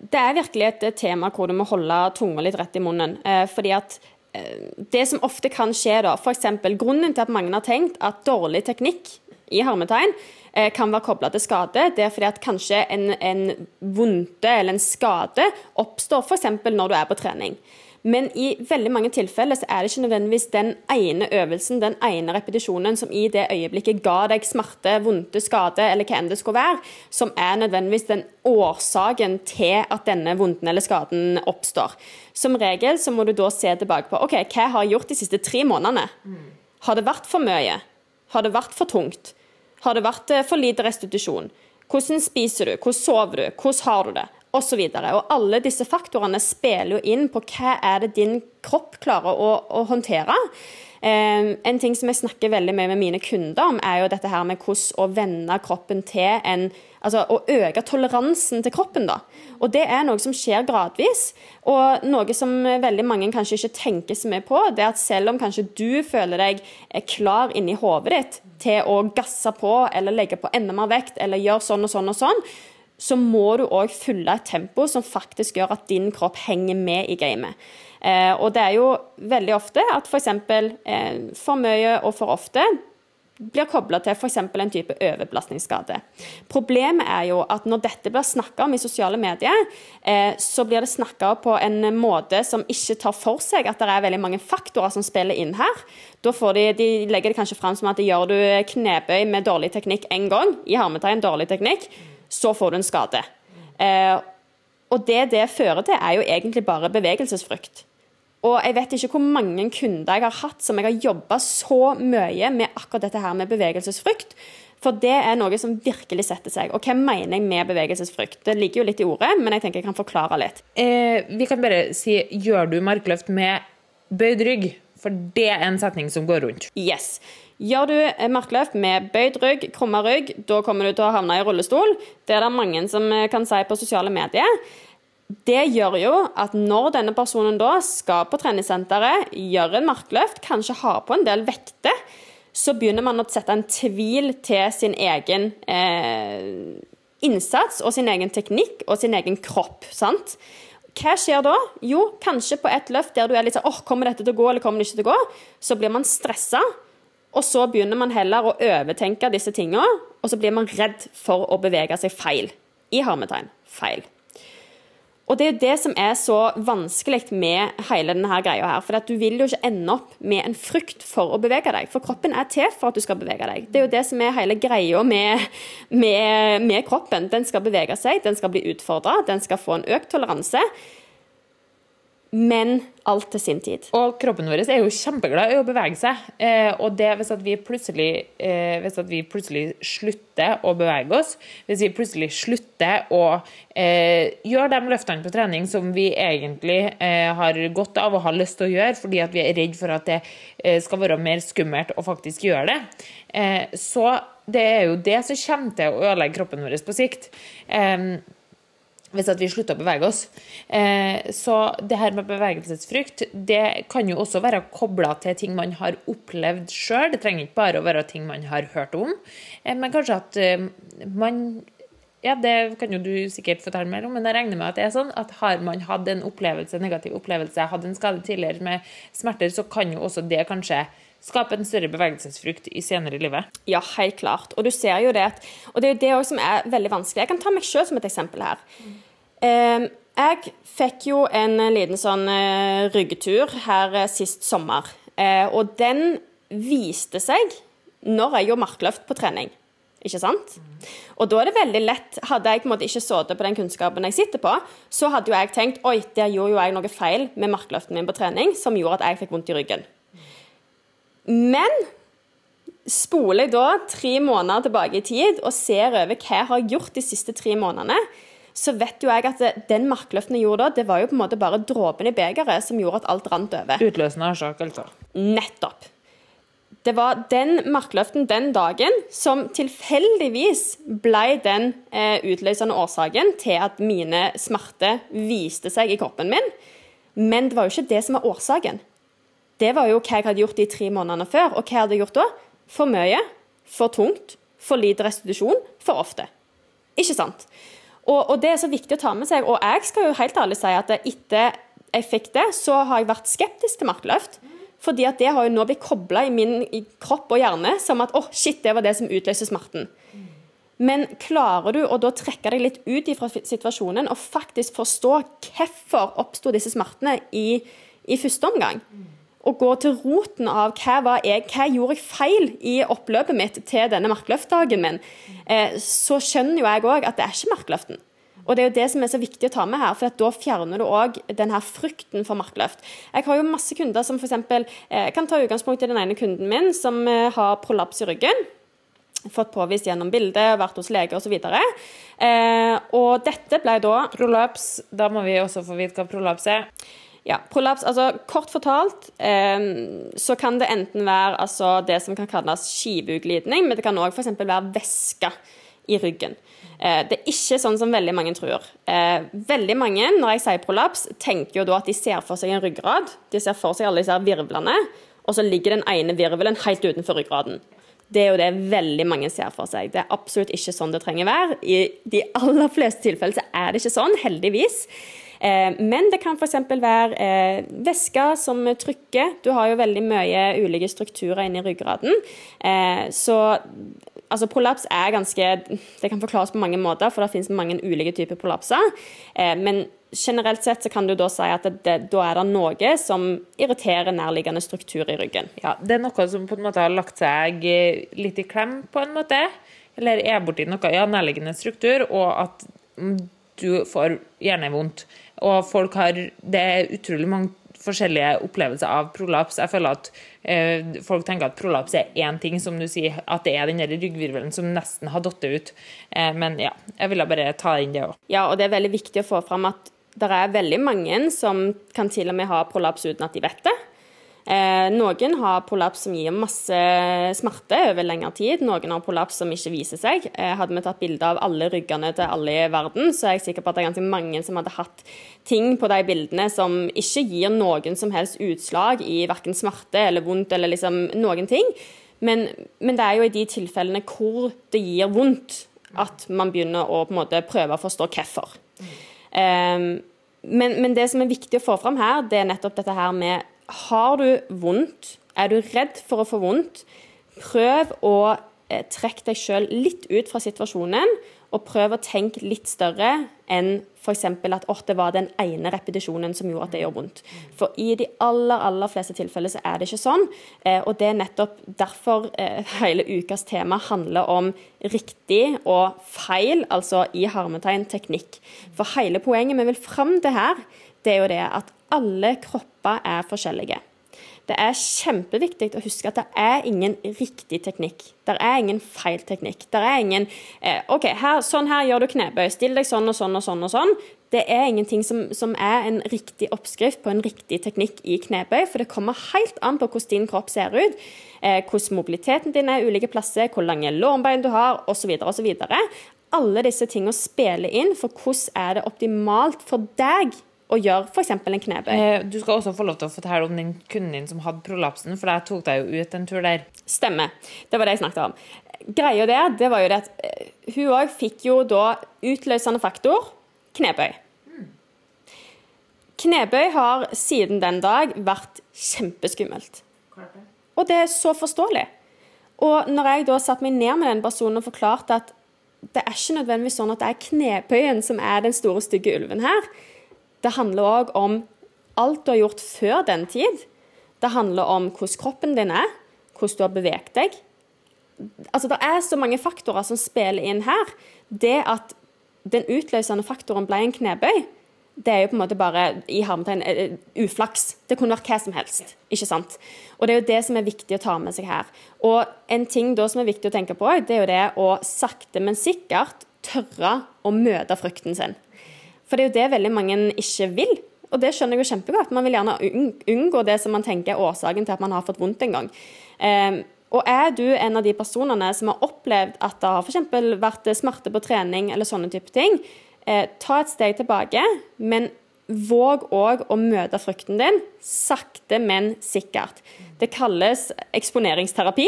det er virkelig et tema hvor du må holde tunga litt rett i munnen. Eh, fordi at eh, det som ofte kan skje, da, f.eks. grunnen til at mange har tenkt at dårlig teknikk i hermetegn eh, kan være kobla til skade, det er fordi at kanskje en, en vondte eller en skade oppstår f.eks. når du er på trening. Men i veldig mange tilfeller så er det ikke nødvendigvis den ene øvelsen, den ene repetisjonen som i det øyeblikket ga deg smerte, vondte, skade eller hva enn det skulle være, som er nødvendigvis den årsaken til at denne vonden eller skaden oppstår. Som regel så må du da se tilbake på ok, hva har jeg gjort de siste tre månedene. Har det vært for mye? Har det vært for tungt? Har det vært eh, for lite restitusjon? Hvordan spiser du? Hvordan sover du? Hvordan har du det? Og alle disse faktorene spiller jo inn på hva er det din kropp klarer å, å håndtere. Eh, en ting som jeg snakker veldig mye med mine kunder om, er jo dette her med hvordan å vende kroppen til en Altså å øke toleransen til kroppen, da. Og det er noe som skjer gradvis. Og noe som veldig mange kanskje ikke tenker så mye på, det er at selv om kanskje du føler deg klar inni hodet ditt til å gasse på eller legge på enda mer vekt eller gjøre sånn og sånn og sånn, så må du òg fylle et tempo som faktisk gjør at din kropp henger med i gamet. Eh, og det er jo veldig ofte at f.eks. Eh, for mye og for ofte blir kobla til f.eks. en type overbelastningsskade. Problemet er jo at når dette blir snakka om i sosiale medier, eh, så blir det snakka på en måte som ikke tar for seg at det er veldig mange faktorer som spiller inn her. Da de, de legger det kanskje fram som at gjør du knebøy med dårlig teknikk én gang, i hermetegn dårlig teknikk, så får du en skade. Eh, og det det fører til, er jo egentlig bare bevegelsesfrykt. Og jeg vet ikke hvor mange kunder jeg har hatt som jeg har jobba så mye med akkurat dette her med bevegelsesfrykt. For det er noe som virkelig setter seg. Og hva mener jeg med bevegelsesfrykt? Det ligger jo litt i ordet, men jeg tenker jeg kan forklare litt. Eh, vi kan bare si 'gjør du markløft med bøyd rygg'? For det er en setning som går rundt. Yes. Gjør du markløft med bøyd rygg, krumma rygg, da kommer du til å havne i rullestol. Det er det mange som kan si på sosiale medier. Det gjør jo at når denne personen da skal på treningssenteret, gjør en markløft, kanskje har på en del vekter, så begynner man å sette en tvil til sin egen eh, innsats og sin egen teknikk og sin egen kropp. sant? Hva skjer da? Jo, kanskje på et løft der du er litt sånn åh, kommer dette til å gå, eller kommer det ikke til å gå? Så blir man stressa, og så begynner man heller å overtenke disse tingene, og så blir man redd for å bevege seg feil. I hermetegn feil. Og det er jo det som er så vanskelig med hele denne greia her. For du vil jo ikke ende opp med en frykt for å bevege deg. For kroppen er til for at du skal bevege deg. Det er jo det som er hele greia med, med, med kroppen. Den skal bevege seg, den skal bli utfordra, den skal få en økt toleranse men alt til sin tid. Og kroppen vår er jo kjempeglad i å bevege seg. Eh, og det hvis, vi eh, hvis vi plutselig slutter å bevege oss, hvis vi plutselig slutter å eh, gjøre de løftene på trening som vi egentlig eh, har godt av og har lyst til å gjøre, fordi vi er redd for at det eh, skal være mer skummelt å faktisk gjøre det, eh, så det er jo det som kommer til å ødelegge kroppen vår på sikt. Eh, hvis vi slutter å bevege oss. Eh, så det her med bevegelsesfrykt det kan jo også være kobla til ting man har opplevd sjøl. Det trenger ikke bare å være ting man har hørt om, eh, men kanskje at eh, man ja, Det kan jo du sikkert fortelle mer om, men jeg regner med at det er sånn at har man hatt en opplevelse, negativ opplevelse, hatt en skade tidligere med smerter, så kan jo også det kanskje skape en større bevegelsesfrukt i senere i livet. Ja, helt klart. Og du ser jo det og det er jo det som er veldig vanskelig. Jeg kan ta meg sjøl som et eksempel her. Jeg fikk jo en liten sånn eh, ryggetur her eh, sist sommer. Eh, og den viste seg når jeg gjorde markløft på trening. Ikke sant? Og da er det veldig lett Hadde jeg på en måte ikke sittet på den kunnskapen jeg sitter på, så hadde jo jeg tenkt oi, der gjorde jo jeg noe feil med markløften min på trening som gjorde at jeg fikk vondt i ryggen. Men spoler jeg da tre måneder tilbake i tid og ser over hva jeg har gjort de siste tre månedene, så vet jo jeg at den markløften jeg gjorde da, det var jo på en måte bare dråpen i begeret som gjorde at alt rant over. Utløsende årsak, altså. Nettopp. Det var den markløften den dagen som tilfeldigvis ble den eh, utløsende årsaken til at mine smerter viste seg i kroppen min. Men det var jo ikke det som var årsaken. Det var jo hva jeg hadde gjort de tre månedene før. Og hva jeg hadde gjort da? For mye, for tungt, for lite restitusjon, for ofte. Ikke sant? Og, og, det er så viktig å ta med seg. Og jeg skal jo helt ærlig si at etter jeg fikk det, så har jeg vært skeptisk til markløft. Fordi at det har jo nå blitt kobla i min i kropp og hjerne som at å, oh, shit, det var det som utløste smerten. Men klarer du å da trekke deg litt ut fra situasjonen og faktisk forstå hvorfor oppsto disse smertene i, i første omgang? Å gå til roten av hva, jeg, hva gjorde jeg feil i oppløpet mitt til denne markløftdagen min, eh, så skjønner jo jeg òg at det er ikke markløften. Og Det er jo det som er så viktig å ta med her, for da fjerner du òg denne frykten for markløft. Jeg har jo masse kunder som f.eks. Eh, kan ta utgangspunkt i den ene kunden min som eh, har prolaps i ryggen. Fått påvist gjennom bildet, vært hos lege osv. Eh, og dette ble da Prolaps, da må vi også få vite hva prolaps er. Ja, prolaps, altså Kort fortalt eh, så kan det enten være altså, det som kan kalles skiveutglidning, men det kan òg f.eks. være væske i ryggen. Eh, det er ikke sånn som veldig mange tror. Eh, veldig mange, når jeg sier prolaps, tenker jo da at de ser for seg en ryggrad. De ser for seg alle disse virvlene, og så ligger den ene virvelen helt utenfor ryggraden. Det er jo det veldig mange ser for seg. Det er absolutt ikke sånn det trenger være. I de aller fleste tilfeller så er det ikke sånn, heldigvis. Eh, men det kan f.eks. være eh, væske som trykker. Du har jo veldig mye ulike strukturer inni ryggraden. Eh, så altså prolaps er ganske Det kan forklares på mange måter, for det finnes mange ulike typer prolapser. Men generelt sett så kan du da si at det, det, da er det noe som irriterer nærliggende struktur i ryggen. Ja, Det er noe som på en måte har lagt seg litt i klem, på en måte? Eller er borti noe ja, nærliggende struktur, og at du får gjerne vondt. Og folk har Det er utrolig mange forskjellige opplevelser av prolaps. Jeg føler at eh, folk tenker at prolaps er én ting, som du sier, at det er den der ryggvirvelen som nesten har datt ut. Eh, men ja, jeg ville bare ta inn det òg. Ja, og det er veldig viktig å få fram at det er veldig mange som kan til og med ha prolaps uten at de vet det. Eh, noen har prolaps som gir masse smerte over lengre tid. Noen har prolaps som ikke viser seg. Eh, hadde vi tatt bilde av alle ryggene til alle i verden, så er jeg sikker på at det er ganske mange som hadde hatt ting på de bildene som ikke gir noen som helst utslag i verken smerte eller vondt eller liksom noen ting. Men, men det er jo i de tilfellene hvor det gir vondt, at man begynner å på en måte prøve å forstå hvorfor. Eh, men, men, det som er viktig å få fram her, det er nettopp dette her med har du vondt, er du redd for å få vondt, prøv å eh, trekke deg sjøl litt ut fra situasjonen, og prøv å tenke litt større enn f.eks. at oh, det var den ene repetisjonen som gjorde at det gjør vondt. For i de aller aller fleste tilfeller så er det ikke sånn. Eh, og det er nettopp derfor eh, [laughs] hele ukas tema handler om riktig og feil, altså i harmetegn teknikk. For hele poenget vi vil fram til her, det er jo det at alle kropper er forskjellige. Det er kjempeviktig å huske at det er ingen riktig teknikk. Det er ingen feil teknikk. Det er ingen eh, OK, her, sånn her gjør du knebøy. Still deg sånn og sånn og sånn og sånn. Det er ingenting som, som, er en riktig oppskrift på en riktig teknikk i knebøy, for det kommer helt an på hvordan din kropp ser ut, eh, hvordan mobiliteten din er ulike plasser, hvor lange lårbein du har, osv. osv. Alle disse tingene spiller inn for hvordan er det optimalt for deg og gjør f.eks. en knebøy. Eh, du skal også få lov til å fortelle om den kunden din som hadde prolapsen, for jeg tok deg jo ut en tur der. Stemmer. Det var det jeg snakket om. Greia der, det var jo det at uh, hun òg fikk jo da utløsende faktor knebøy. Mm. Knebøy har siden den dag vært kjempeskummelt. Og det er så forståelig. Og når jeg da satte meg ned med den personen og forklarte at det er ikke nødvendigvis sånn at det er knebøyen som er den store, stygge ulven her, det handler òg om alt du har gjort før den tid. Det handler om hvordan kroppen din er, hvordan du har beveget deg. Altså, Det er så mange faktorer som spiller inn her. Det at den utløsende faktoren ble en knebøy, det er jo på en måte bare i hermetegn eh, eh, uflaks. Det kunne vært hva som helst. ikke sant? Og Det er jo det som er viktig å ta med seg her. Og En ting da som er viktig å tenke på, det er jo det å sakte, men sikkert tørre å møte frykten sin. For det er jo det veldig mange ikke vil. Og det skjønner jeg jo kjempegodt. Man vil gjerne unngå det som man tenker er årsaken til at man har fått vondt en gang. Um, og er du en av de personene som har opplevd at det har f.eks. vært smerte på trening eller sånne type ting, eh, ta et steg tilbake, men våg òg å møte frykten din sakte, men sikkert. Det kalles eksponeringsterapi,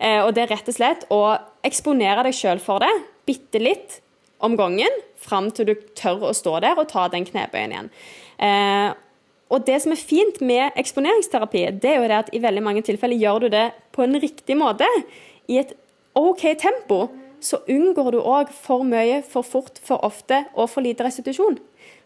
eh, og det er rett og slett å eksponere deg sjøl for det bitte litt om gangen, fram til du tør å stå der og ta den knebøyen igjen. Eh, og det som er fint med eksponeringsterapi, det er jo det at i veldig mange tilfeller gjør du det på en riktig måte, i et OK tempo, så unngår du òg for mye, for fort, for ofte og for lite restitusjon.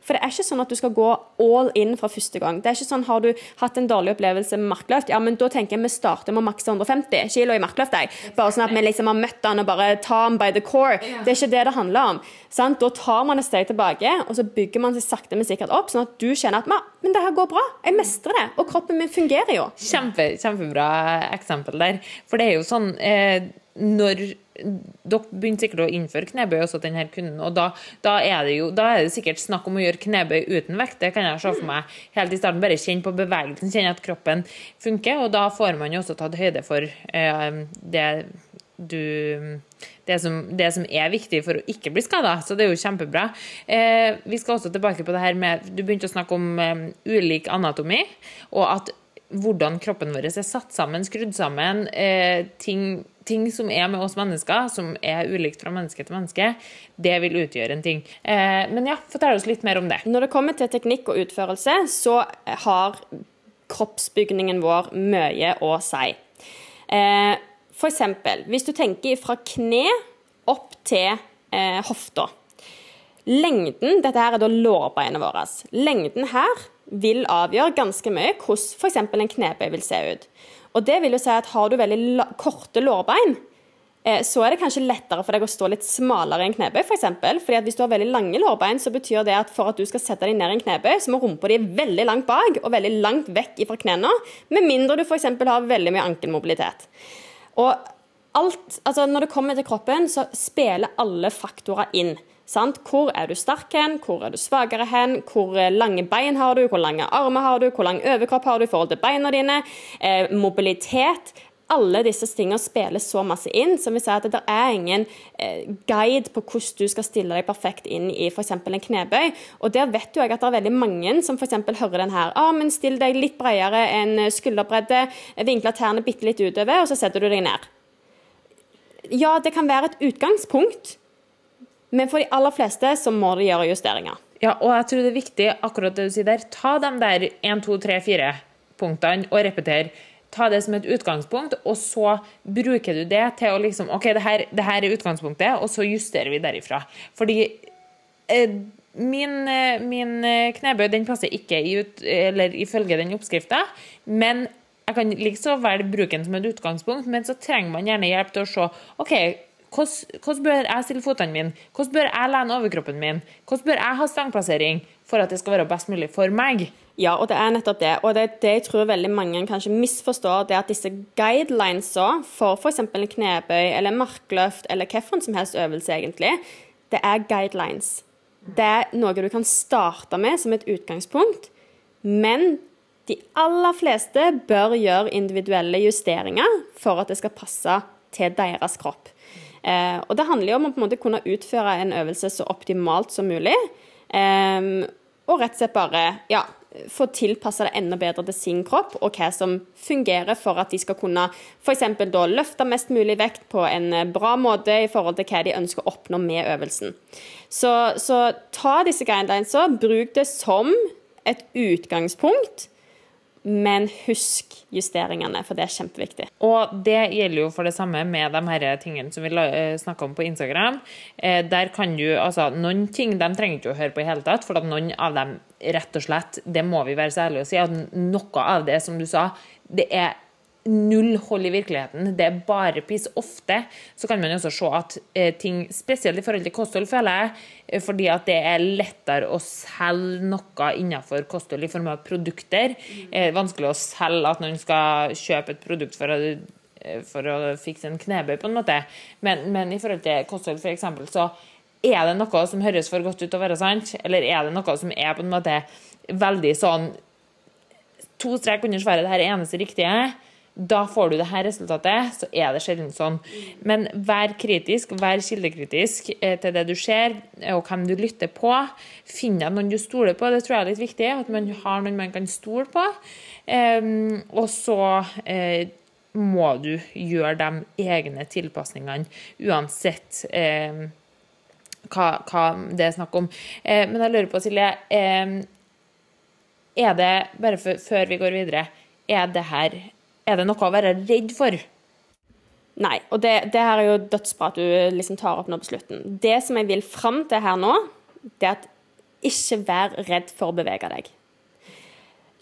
For det er ikke sånn at du skal gå all in fra første gang. Det er ikke sånn, Har du hatt en dårlig opplevelse med markløft, ja, men da tenker jeg vi starter med å makse 150 kilo i markløft. Bare sånn at vi liksom har møtt han og bare tar han by the core. Det er ikke det det handler om. Sant? Da tar man et steg tilbake, og så bygger man seg sakte, men sikkert opp, sånn at du kjenner at men det her går bra. Jeg mestrer det. Og kroppen min fungerer jo. Kjempe, kjempebra eksempel der. For det er jo sånn eh, når dere begynte sikkert å innføre knebøy også til denne kunden, og da, da, er det jo da er det sikkert snakk om å gjøre knebøy uten vekt. Det kan jeg se for meg helt i starten. Bare kjenne på bevegelsen, kjenne at kroppen funker, og da får man jo også tatt høyde for eh, det du det som, det som, er viktig for å ikke bli skada. Så det er jo kjempebra. Eh, vi skal også tilbake på det her med Du begynte å snakke om eh, ulik anatomi, og at hvordan kroppen vår er satt sammen, skrudd sammen. Eh, ting ting som er med oss mennesker, som er ulikt fra menneske til menneske, det vil utgjøre en ting. Eh, men ja, fortell oss litt mer om det. Når det kommer til teknikk og utførelse, så har kroppsbygningen vår mye å si. Eh, for eksempel, hvis du tenker fra kne opp til eh, hofta. Lengden, dette her er da lårbeinet vårt. Lengden her vil avgjøre ganske mye hvordan f.eks. en knebøy vil se ut. Og det vil jo si at Har du veldig korte lårbein, eh, så er det kanskje lettere for deg å stå litt smalere i en knebøy. For eksempel. Fordi at Hvis du har veldig lange lårbein, så betyr det at for at du skal sette deg ned i en knebøy, så må rumpa di veldig langt bak og veldig langt vekk fra knærne. Med mindre du f.eks. har veldig mye ankelmobilitet. Og alt, altså Når det kommer til kroppen, så spiller alle faktorer inn. Sant? Hvor er du sterk hen, hvor er du svakere hen, hvor lange bein har du, hvor lange armer har du, hvor lang overkropp har du i forhold til beina dine, eh, mobilitet. Alle disse tingene spiller så masse inn, som vi sier at det er ingen eh, guide på hvordan du skal stille deg perfekt inn i f.eks. en knebøy. Og der vet jo jeg at det er veldig mange som f.eks. hører den her. Ah, men still deg litt bredere enn skulderbredde, vinkle tærne bitte litt utover, og så setter du deg ned. Ja, det kan være et utgangspunkt. Men for de aller fleste så må de gjøre justeringer. Ja, og jeg tror det er viktig, akkurat det du sier der, ta de der 1, 2, 3, 4 punktene og repeter. Ta det som et utgangspunkt, og så bruker du det til å liksom OK, det her, det her er utgangspunktet, og så justerer vi derifra. Fordi eh, min, eh, min eh, knebøy den passer ikke i ut, eller ifølge den oppskrifta, men jeg kan liksom vel bruke den som et utgangspunkt, men så trenger man gjerne hjelp til å se OK, hvordan, bør jeg stille føttene mine? Hvordan bør jeg lene overkroppen min? Hvordan bør jeg ha stangplassering for at det skal være best mulig for meg? Ja, og det er nettopp det. Og det det jeg tror veldig mange kanskje misforstår, det er at disse guidelinesa for f.eks. en knebøy eller markløft eller hvilken som helst øvelse, egentlig, det er guidelines. Det er noe du kan starte med som et utgangspunkt, men de aller fleste bør gjøre individuelle justeringer for at det skal passe til deres kropp. Eh, og det handler jo om å på en måte kunne utføre en øvelse så optimalt som mulig. Eh, og rett og slett bare ja, få tilpassa det enda bedre til sin kropp, og hva som fungerer for at de skal kunne f.eks. da løfte mest mulig vekt på en bra måte i forhold til hva de ønsker å oppnå med øvelsen. Så, så ta disse guidelinesa, bruk det som et utgangspunkt men husk justeringene, for det er kjempeviktig. Og det gjelder jo for det samme med de her tingene som vi eh, snakka om på Instagram. Eh, der kan du, altså Noen ting de trenger ikke å høre på i hele tatt, for noen av dem rett og slett, det må vi være så ærlige å si, at noe av det som du sa, det er null hold i virkeligheten. Det er bare piss. Ofte så kan man også se at eh, ting, spesielt i forhold til kosthold, føler jeg, eh, fordi at det er lettere å selge noe innenfor kosthold i form av produkter. Mm. Det er vanskelig å selge at noen skal kjøpe et produkt for å, eh, for å fikse en knebøy, på en måte. Men, men i forhold til kosthold, f.eks., så er det noe som høres for godt ut til å være sant, eller er det noe som er på en måte veldig sånn To strek under svaret, det her er eneste riktige da får du det her resultatet, så er det sjelden sånn. Men vær kritisk, vær kildekritisk eh, til det du ser, og hvem du lytter på. Finn deg noen du stoler på, det tror jeg er litt viktig. At man har noen man kan stole på. Um, og så uh, må du gjøre de egne tilpasningene, uansett um, hva, det er snakk om. Men jeg lurer på, Silje, um, er det, bare før vi går videre, er det her er det noe å være redd for? Nei, og det, det her er jo dødsbra at du liksom tar opp nå på slutten. Det som jeg vil fram til her nå, det er at ikke vær redd for å bevege deg.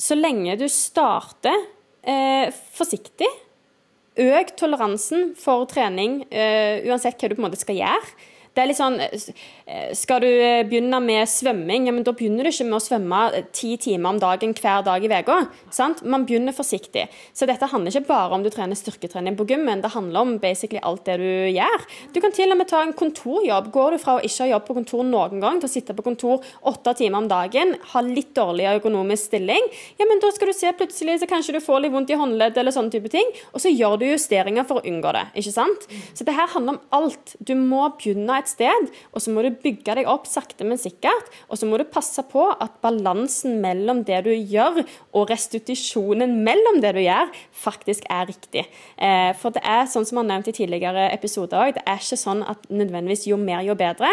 Så lenge du starter eh, forsiktig, øk toleransen for trening, eh, uansett hva du på en måte skal gjøre. Det er litt sånn eh, Skal du eh, begynne med svømming, ja, men da begynner du ikke med å svømme eh, ti timer om dagen hver dag i uka. Man begynner forsiktig. Så dette handler ikke bare om du trener styrketrening på gymmen, det handler om basically alt det du gjør. Du kan til og med ta en kontorjobb. Går du fra å ikke ha jobb på kontor noen gang til å sitte på kontor åtte timer om dagen, ha litt dårlig økonomisk stilling, ja, men da skal du se plutselig så kanskje du får litt vondt i håndledd eller sånne type ting, og så gjør du justeringer for å unngå det. ikke sant? Så det her handler om alt. Du må begynne et sted, og så må du bygge deg opp sakte, men sikkert. Og så må du passe på at balansen mellom det du gjør, og restitusjonen mellom det du gjør, faktisk er riktig. Eh, for det er sånn som vi har nevnt i tidligere episoder òg, det er ikke sånn at nødvendigvis jo mer, jo bedre.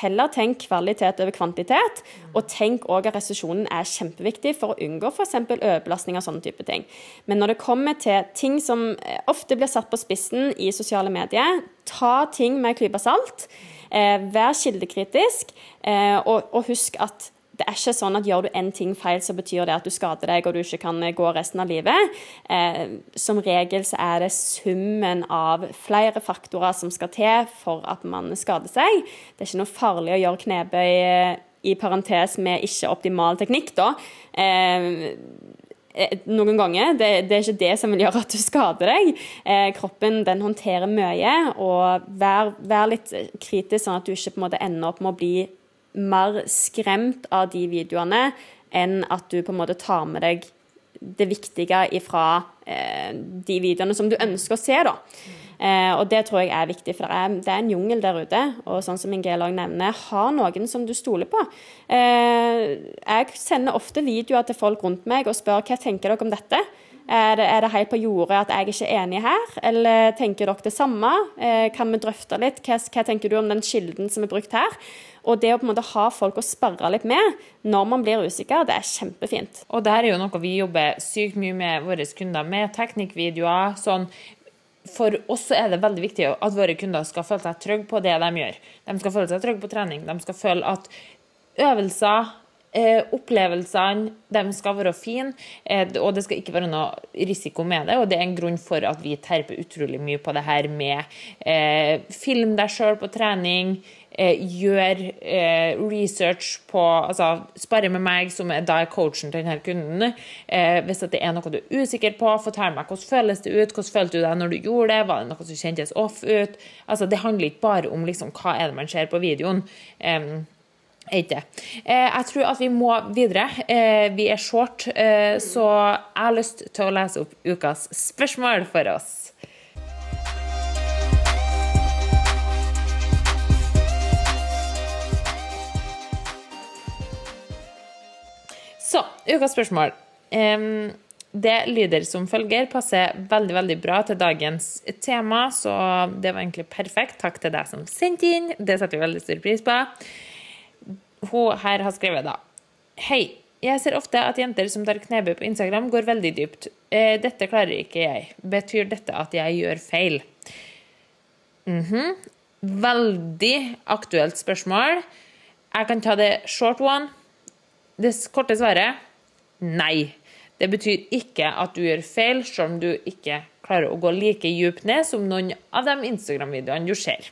Heller tenk kvalitet over kvantitet, og tenk òg at restitusjonen er kjempeviktig for å unngå f.eks. overbelastning og sånne type ting. Men når det kommer til ting som eh, ofte blir satt på spissen i sosiale medier, ta ting med en klype salt. Eh, vær kildekritisk, eh, og, og, husk at det er ikke sånn at gjør du én ting feil, så betyr det at du skader deg og du ikke kan gå resten av livet. Eh, som regel så er det summen av flere faktorer som skal til for at man skader seg. Det er ikke noe farlig å gjøre knebøy i parentes med ikke optimal teknikk, da. Eh, Eh, noen ganger. Det, det, er ikke det som vil gjøre at du skader deg. Eh, kroppen den håndterer mye, og vær, vær, litt kritisk, sånn at du ikke på en måte ender opp med å bli mer skremt av de videoene enn at du på en måte tar med deg det viktige ifra eh, de videoene som du ønsker å se. da. Eh, og det tror jeg er viktig, for det er, en jungel der ute. Og sånn som Ingela nevner, ha noen som du stoler på. Eh, jeg sender ofte videoer til folk rundt meg og spør hva tenker dere om dette. Er det, er det helt på jordet at jeg ikke er enig her, eller tenker dere det samme? Eh, kan vi drøfte litt? Hva, hva, tenker du om den kilden som er brukt her? Og det å på en måte ha folk å sparre litt med når man blir usikker, det er kjempefint. Og det her er jo noe vi jobber sykt mye med våre kunder, med teknikkvideoer. sånn for oss er det veldig viktig at våre kunder skal føle seg trygge på det de gjør. De skal føle seg trygge på trening. De skal føle at øvelser Eh, opplevelsene de skal være fine, eh, og det skal ikke være noe risiko med det. og Det er en grunn for at vi terper utrolig mye på det her med eh, film deg sjøl på trening. Eh, gjør eh, research på altså spare med meg, som er da coachen til denne kunden. Eh, hvis det er noe du er usikker på, fortell meg hvordan føles det ut. Hvordan følte du deg når du gjorde det? Var det noe som kjentes off ut? Altså, det handler ikke bare om liksom, hva er det man ser på videoen. Um, ikke. Eh, jeg tror at vi må videre. Eh, vi er short, eh, så jeg har lyst til å lese opp ukas spørsmål for oss. Så, ukas spørsmål. Det lyder som følger. Passer veldig veldig bra til dagens tema, så det var egentlig perfekt. Takk til deg som sendte inn. Det setter vi veldig stor pris på hun her har skrevet da Hei. Jeg ser ofte at jenter som tar knebøy på Instagram, går veldig dypt. Eh, dette klarer ikke jeg. Betyr dette at jeg gjør feil? Mm -hmm. Veldig aktuelt spørsmål. Jeg kan ta det short one. Det korte svaret nei. Det betyr ikke at du gjør feil, selv om du ikke klarer å gå like djupt ned som noen av de Instagram-videoene du ser.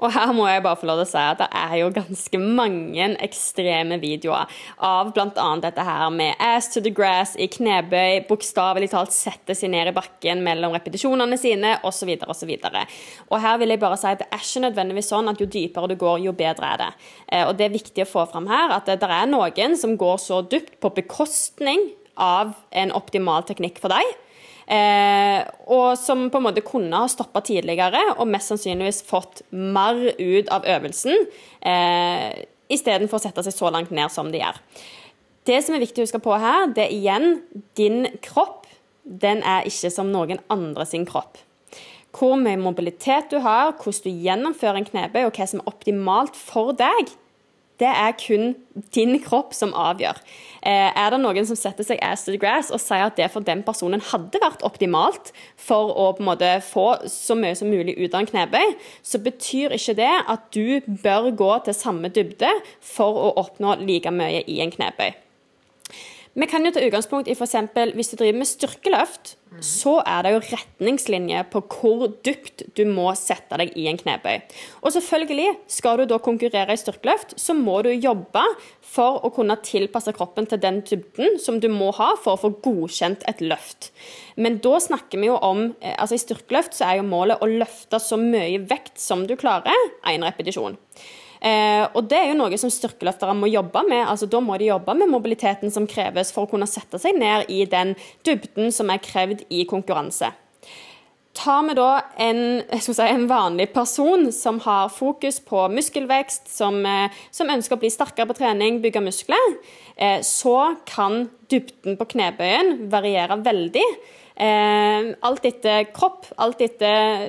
Og her må jeg bare få lov til å si at det er jo ganske mange ekstreme videoer av bl.a. dette her med ass to the grass i knebøy, bokstavelig talt sette seg ned i bakken mellom repetisjonene sine osv. osv. Og her vil jeg bare si at det er ikke nødvendigvis sånn at jo dypere du går, jo bedre er det. Eh, og det er viktig å få fram her at det er noen som går så dypt på bekostning av en optimal teknikk for deg. Eh, og som på en måte kunne ha stoppa tidligere og mest sannsynligvis fått mer ut av øvelsen, eh, istedenfor å sette seg så langt ned som de gjør. Det som er viktig å huske på her, det er igjen din kropp. Den er ikke som noen andre sin kropp. Hvor mye mobilitet du har, hvordan du gjennomfører en knebøy, og hva som er optimalt for deg, det er kun din kropp som avgjør. Eh, er det noen som setter seg ass to the grass og sier at det for den personen hadde vært optimalt for å på en måte få så mye som mulig ut av en knebøy, så betyr ikke det at du bør gå til samme dybde for å oppnå like mye i en knebøy. Vi kan jo ta utgangspunkt i f.eks. hvis du driver med styrkeløft, mm. så er det jo retningslinjer på hvor dypt du må sette deg i en knebøy. Og selvfølgelig, skal du da konkurrere i styrkeløft, så må du jobbe for å kunne tilpasse kroppen til den dybden som du må ha for å få godkjent et løft. Men da snakker vi jo om eh, altså I styrkeløft så er jo målet å løfte så mye vekt som du klarer, én repetisjon. Eh, og det er jo noe som styrkeløftere må jobbe med. altså Da må de jobbe med mobiliteten som kreves for å kunne sette seg ned i den dybden som er krevd i konkurranse. Tar vi da en, si, en, vanlig person som har fokus på muskelvekst, som, eh, som, ønsker å bli sterkere på trening, bygge muskler, eh, så kan dybden på knebøyen variere veldig. Eh, alt etter kropp, alt etter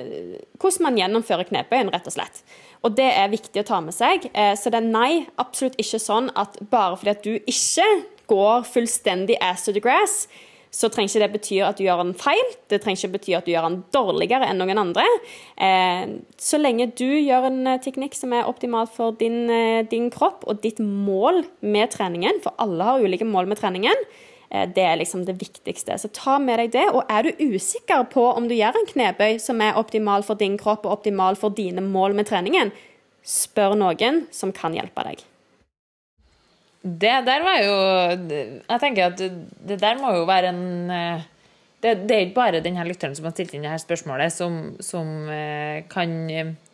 hvordan man gjennomfører knebøyen, rett og slett. Og det er viktig å ta med seg. Eh, så det er nei, absolutt ikke sånn at bare fordi at du ikke går fullstendig ass to the grass, så trenger ikke det bety at du gjør den feil. Det trenger ikke bety at du gjør den dårligere enn noen andre. Eh, så lenge du gjør en eh, teknikk som er optimal for din, din kropp og ditt mål med treningen, for alle har ulike mål med treningen, Eh, det er liksom det viktigste. Så ta med deg det. Og er du usikker på om du gjør en knebøy som er optimal for din kropp og optimal for dine mål med treningen, spør noen som kan hjelpe deg. Det der var jo Jeg tenker at det der må jo være en eh, det, det er ikke bare denne lytteren som har stilt inn dette spørsmålet, som, som eh, kan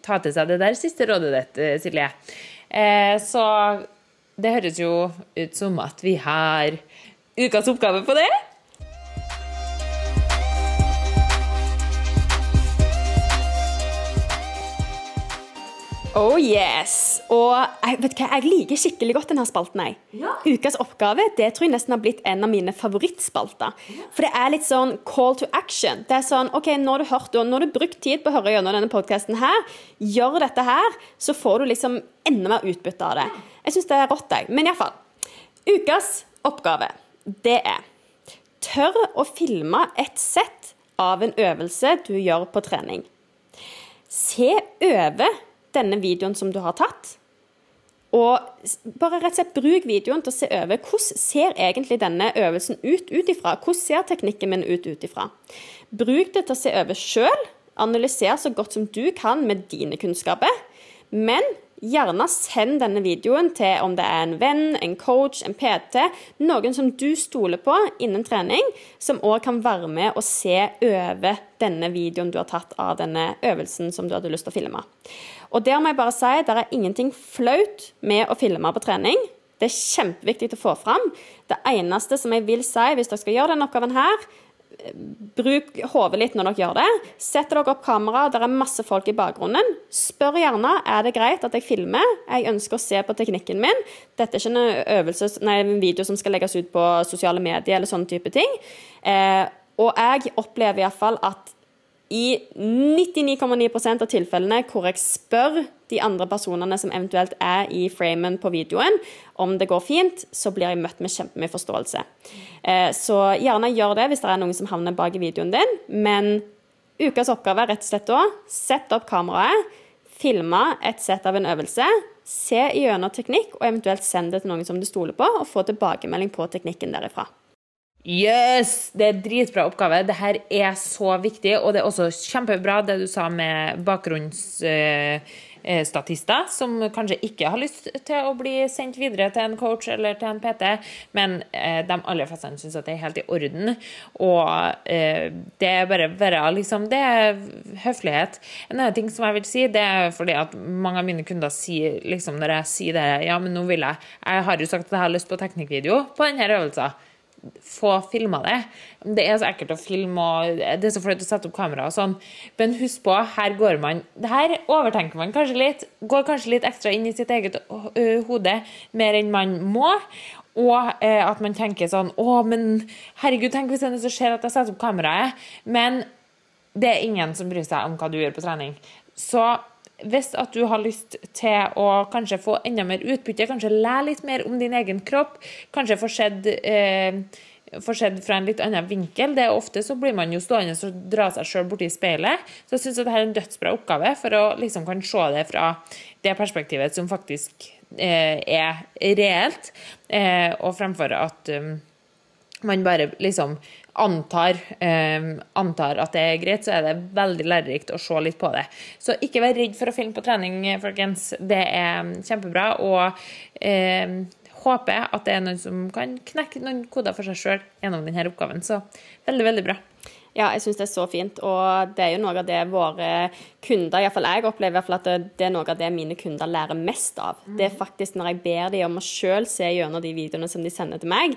ta til seg det der siste rådet ditt, Silje. Så det høres jo ut som at vi har ukas oppgave på det. Oh yes! Og jeg, vet hva, jeg liker skikkelig godt denne spalten. Jeg. Ja. Ukas oppgave det tror jeg nesten har blitt en av mine favorittspalter. For det er litt sånn call to action. Det er sånn, ok, Nå har du hørt, og nå har du brukt tid på å høre gjennom denne podkasten her. Gjør dette her, så får du liksom enda mer utbytte av det. Jeg syns det er rått, jeg. Men iallfall. Ukas oppgave, det er Tør å filme et sett av en øvelse du gjør på trening. Se over denne videoen som du har tatt. Og bare rett og slett bruk videoen til å se over hvordan ser egentlig denne øvelsen ut ut ifra. Hvordan ser teknikken min ut ut ifra. Bruk det til å se over sjøl. Analyser så godt som du kan med dine kunnskaper. Men gjerne send denne videoen til om det er en venn, en coach, en PT, noen som du stoler på innen trening, som òg kan være med og se over denne videoen du har tatt av denne øvelsen som du hadde lyst til å filme. Og der må jeg bare si det er ingenting flaut med å filme på trening. Det er kjempeviktig å få fram. Det eneste som jeg vil si hvis dere skal gjøre denne oppgaven her, bruk hodet litt når dere gjør det. Setter dere opp kamera, det er masse folk i bakgrunnen. Spør gjerne er det greit at jeg filmer. Jeg ønsker å se på teknikken min. Dette er ikke en, øvelse, nei, en video som skal legges ut på sosiale medier eller sånne type ting. Eh, og jeg opplever iallfall at i 99,9% av tilfellene hvor jeg spør de andre personene som eventuelt er i framen på videoen, om det går fint, så blir jeg møtt med kjempemye forståelse. Eh, så gjerne gjør det hvis det er noen som havner bak i videoen din. Men ukas oppgave er rett og slett da sett opp kameraet, filme et sett av en øvelse, se gjennom teknikk, og eventuelt send det til noen som du stoler på, og få tilbakemelding på teknikken derifra. Yes! Det er dritbra oppgave. Det her er så viktig, og det er også kjempebra det du sa med bakgrunnsstatister, som kanskje ikke har lyst til å bli sendt videre til en coach eller til en PT, men eh, de aller fleste syns at det er helt i orden. Og eh, det er bare, bare liksom, Det er høflighet. En annen ting som jeg vil si, det er fordi at mange av mine kunder sier liksom når jeg sier det Ja, men nå vil jeg Jeg har jo sagt at jeg har lyst på teknikkvideo på denne øvelsen få filma det. Det er så ekkelt å filme, og det er så flaut å sette opp kamera og sånn. Men husk på, her går man her overtenker man kanskje litt. Går kanskje litt ekstra inn i sitt eget hode mer enn man må. Og eh, at man tenker sånn Å, men herregud, tenk hvis det er noe som skjer at jeg setter opp kameraet. Men det er ingen som bryr seg om hva du gjør på trening. Så hvis at du har lyst til å kanskje få enda mer utbytte, kanskje lære litt mer om din egen kropp, kanskje få sett eh, fra en litt annen vinkel. Det er Ofte så blir man jo stående og dra seg sjøl borti speilet. Så jeg syns dette er en dødsbra oppgave for å liksom kan se det fra det perspektivet som faktisk eh, er reelt, eh, og fremfor at um, man bare liksom antar, eh, antar, at det er greit, så er det veldig lærerikt å se litt på det. Så ikke vær redd for å filme på trening, folkens. Det er kjempebra. Og eh, håper at det er noen som kan knekke noen koder for seg sjøl gjennom denne oppgaven. Så veldig, veldig bra. Ja, jeg syns det er så fint. Og det er jo noe av det våre kunder, iallfall jeg opplever i hvert fall at det er noe av det mine kunder lærer mest av. Det er faktisk når jeg ber dem om å sjøl se gjennom de videoene som de sender til meg,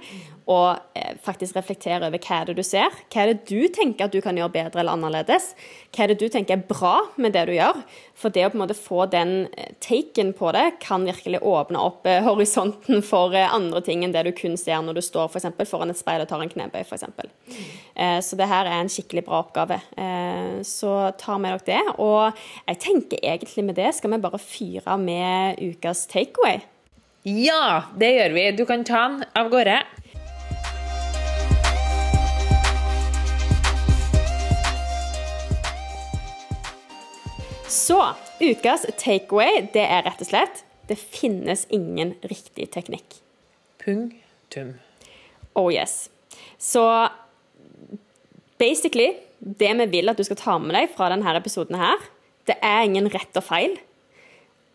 og eh, faktisk reflektere over hva er det du ser. Hva er det du tenker at du kan gjøre bedre eller annerledes? Hva er det du tenker er bra med det du gjør? For det å på en måte få den eh, taken på det, kan virkelig åpne opp eh, horisonten for andre ting enn det du kun ser når du står for eksempel, foran et speil og tar en knebøy, f.eks. Så det her er en skikkelig bra oppgave. Så ta med dere det. Og jeg tenker egentlig med det skal vi bare fyre med ukas takeaway. Ja, det gjør vi. Du kan ta den av gårde. Så ukas takeaway det er rett og slett det finnes ingen riktig teknikk. Punktum. Oh yes. Så basically, det vi vil at du skal ta med deg fra denne episoden her, det er ingen rett og feil.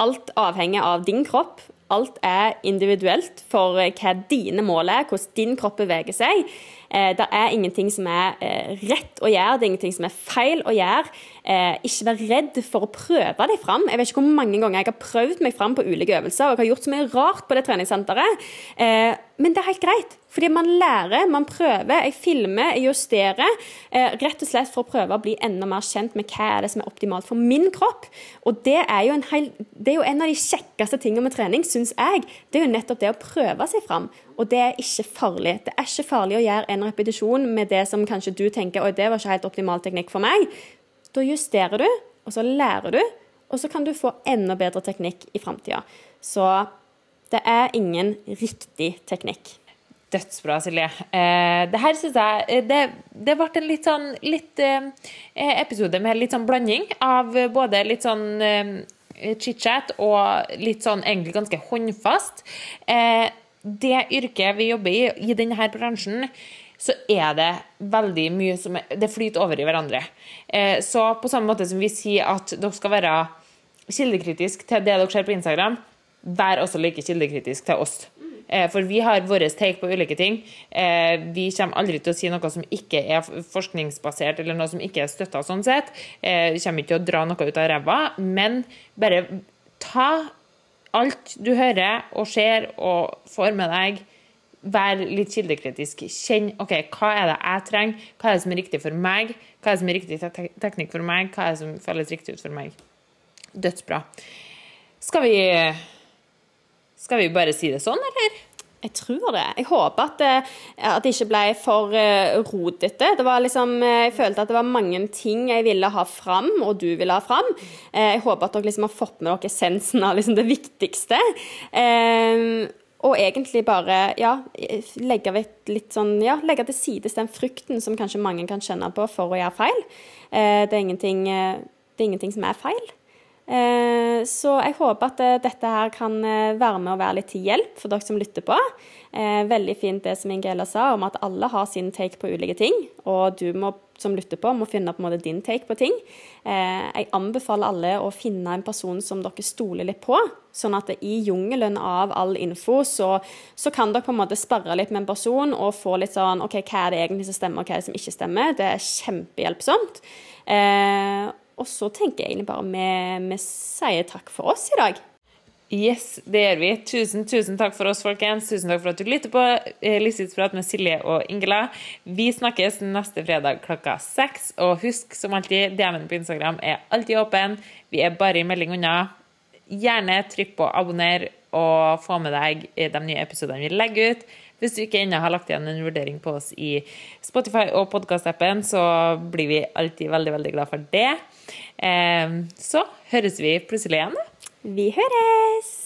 Alt avhenger av din kropp. Alt er individuelt for hva dine mål er, hvordan din kropp beveger seg. Eh, det er ingenting som er eh, rett å gjøre, det er ingenting som er feil å gjøre. Eh, ikke være redd for å prøve deg fram. Jeg vet ikke hvor mange ganger jeg har prøvd meg fram på ulike øvelser, og jeg har gjort så mye rart på det treningssenteret. Eh, men det er helt greit, fordi man lærer, man prøver. Jeg filmer, jeg justerer. Eh, rett og slett for å prøve å bli enda mer kjent med hva er det som er optimalt for min kropp. Og det er jo en, hel, er jo en av de kjekkeste tingene med trening, syns jeg. Det er jo nettopp det å prøve seg fram. Og det er ikke farlig. Det er ikke farlig å gjøre en repetisjon med det som kanskje du tenker oi, det var ikke helt optimal teknikk for meg. Da justerer du, og så lærer du, og så kan du få enda bedre teknikk i framtida. Så det er ingen riktig teknikk. Dødsbra, Silje. Eh, det her syns jeg eh, det, det, ble en litt sånn litt, eh, episode med litt sånn blanding av både litt sånn eh, chit-chat og litt sånn egentlig ganske håndfast. Eh, det yrket vi jobber i, i denne bransjen, så er det veldig mye som er, Det flyter over i hverandre. Eh, så på samme måte som vi sier at dere skal være kildekritiske til det dere ser på Instagram, vær også like kildekritisk til oss. Eh, for vi har vår take på ulike ting. Eh, vi kommer aldri til å si noe som ikke er forskningsbasert, eller noe som ikke er støtta sånn sett. Eh, vi kommer ikke til å dra noe ut av ræva, men bare ta alt du hører og ser og får med deg. Vær litt kildekritisk. Kjenn ok, hva er det jeg trenger, hva er det som er riktig for meg, hva er det som er riktig teknikk for meg, hva er det som føles riktig ut for meg. Dødsbra. Skal vi skal vi bare si det sånn, eller? Jeg tror det. Jeg håper at det, at det ikke ble for uh, rodete. Det var liksom, eh, jeg følte at det var mange ting jeg ville ha fram, og du ville ha fram. Jeg håper at dere liksom har fått med dere essensen av liksom det viktigste. Og egentlig bare ja, legge, sånn, ja, legge til sides den frykten som kanskje mange kan kjenne på for å gjøre feil. det, er det er ingenting som er feil. Eh, så jeg håper at eh, dette her kan eh, være med å være litt til hjelp for dere som lytter på. Veldig fint det som Ingela sa om at alle har sin take på ulike ting. Og du må, som lytter på, må finne på en måte din take på ting. Jeg anbefaler alle å finne en person som dere stoler litt på. Sånn at i jungelen av all info, så, så kan dere på en måte sparre litt med en person og få litt sånn OK, hva er det egentlig som stemmer, og hva er det som ikke stemmer? Det er kjempehjelpsomt. Eh, og så tenker jeg egentlig bare vi, vi sier takk for oss i dag. Yes, det gjør vi. Tusen, tusen takk for oss, folkens. Tusen takk for at du lytter på eh, Livsstilsprat med Silje og Ingela. Vi snakkes neste fredag klokka seks. Og husk som alltid, DM-en på Instagram er alltid åpen. Vi er bare i melding unna. Gjerne trykk på abonner og få med deg de nye episodene vi legger ut. Hvis du ikke ennå har lagt igjen en vurdering på oss i Spotify og podkastappen, så blir vi alltid veldig, veldig glad for det. Så høres vi plutselig igjen. Vi høres!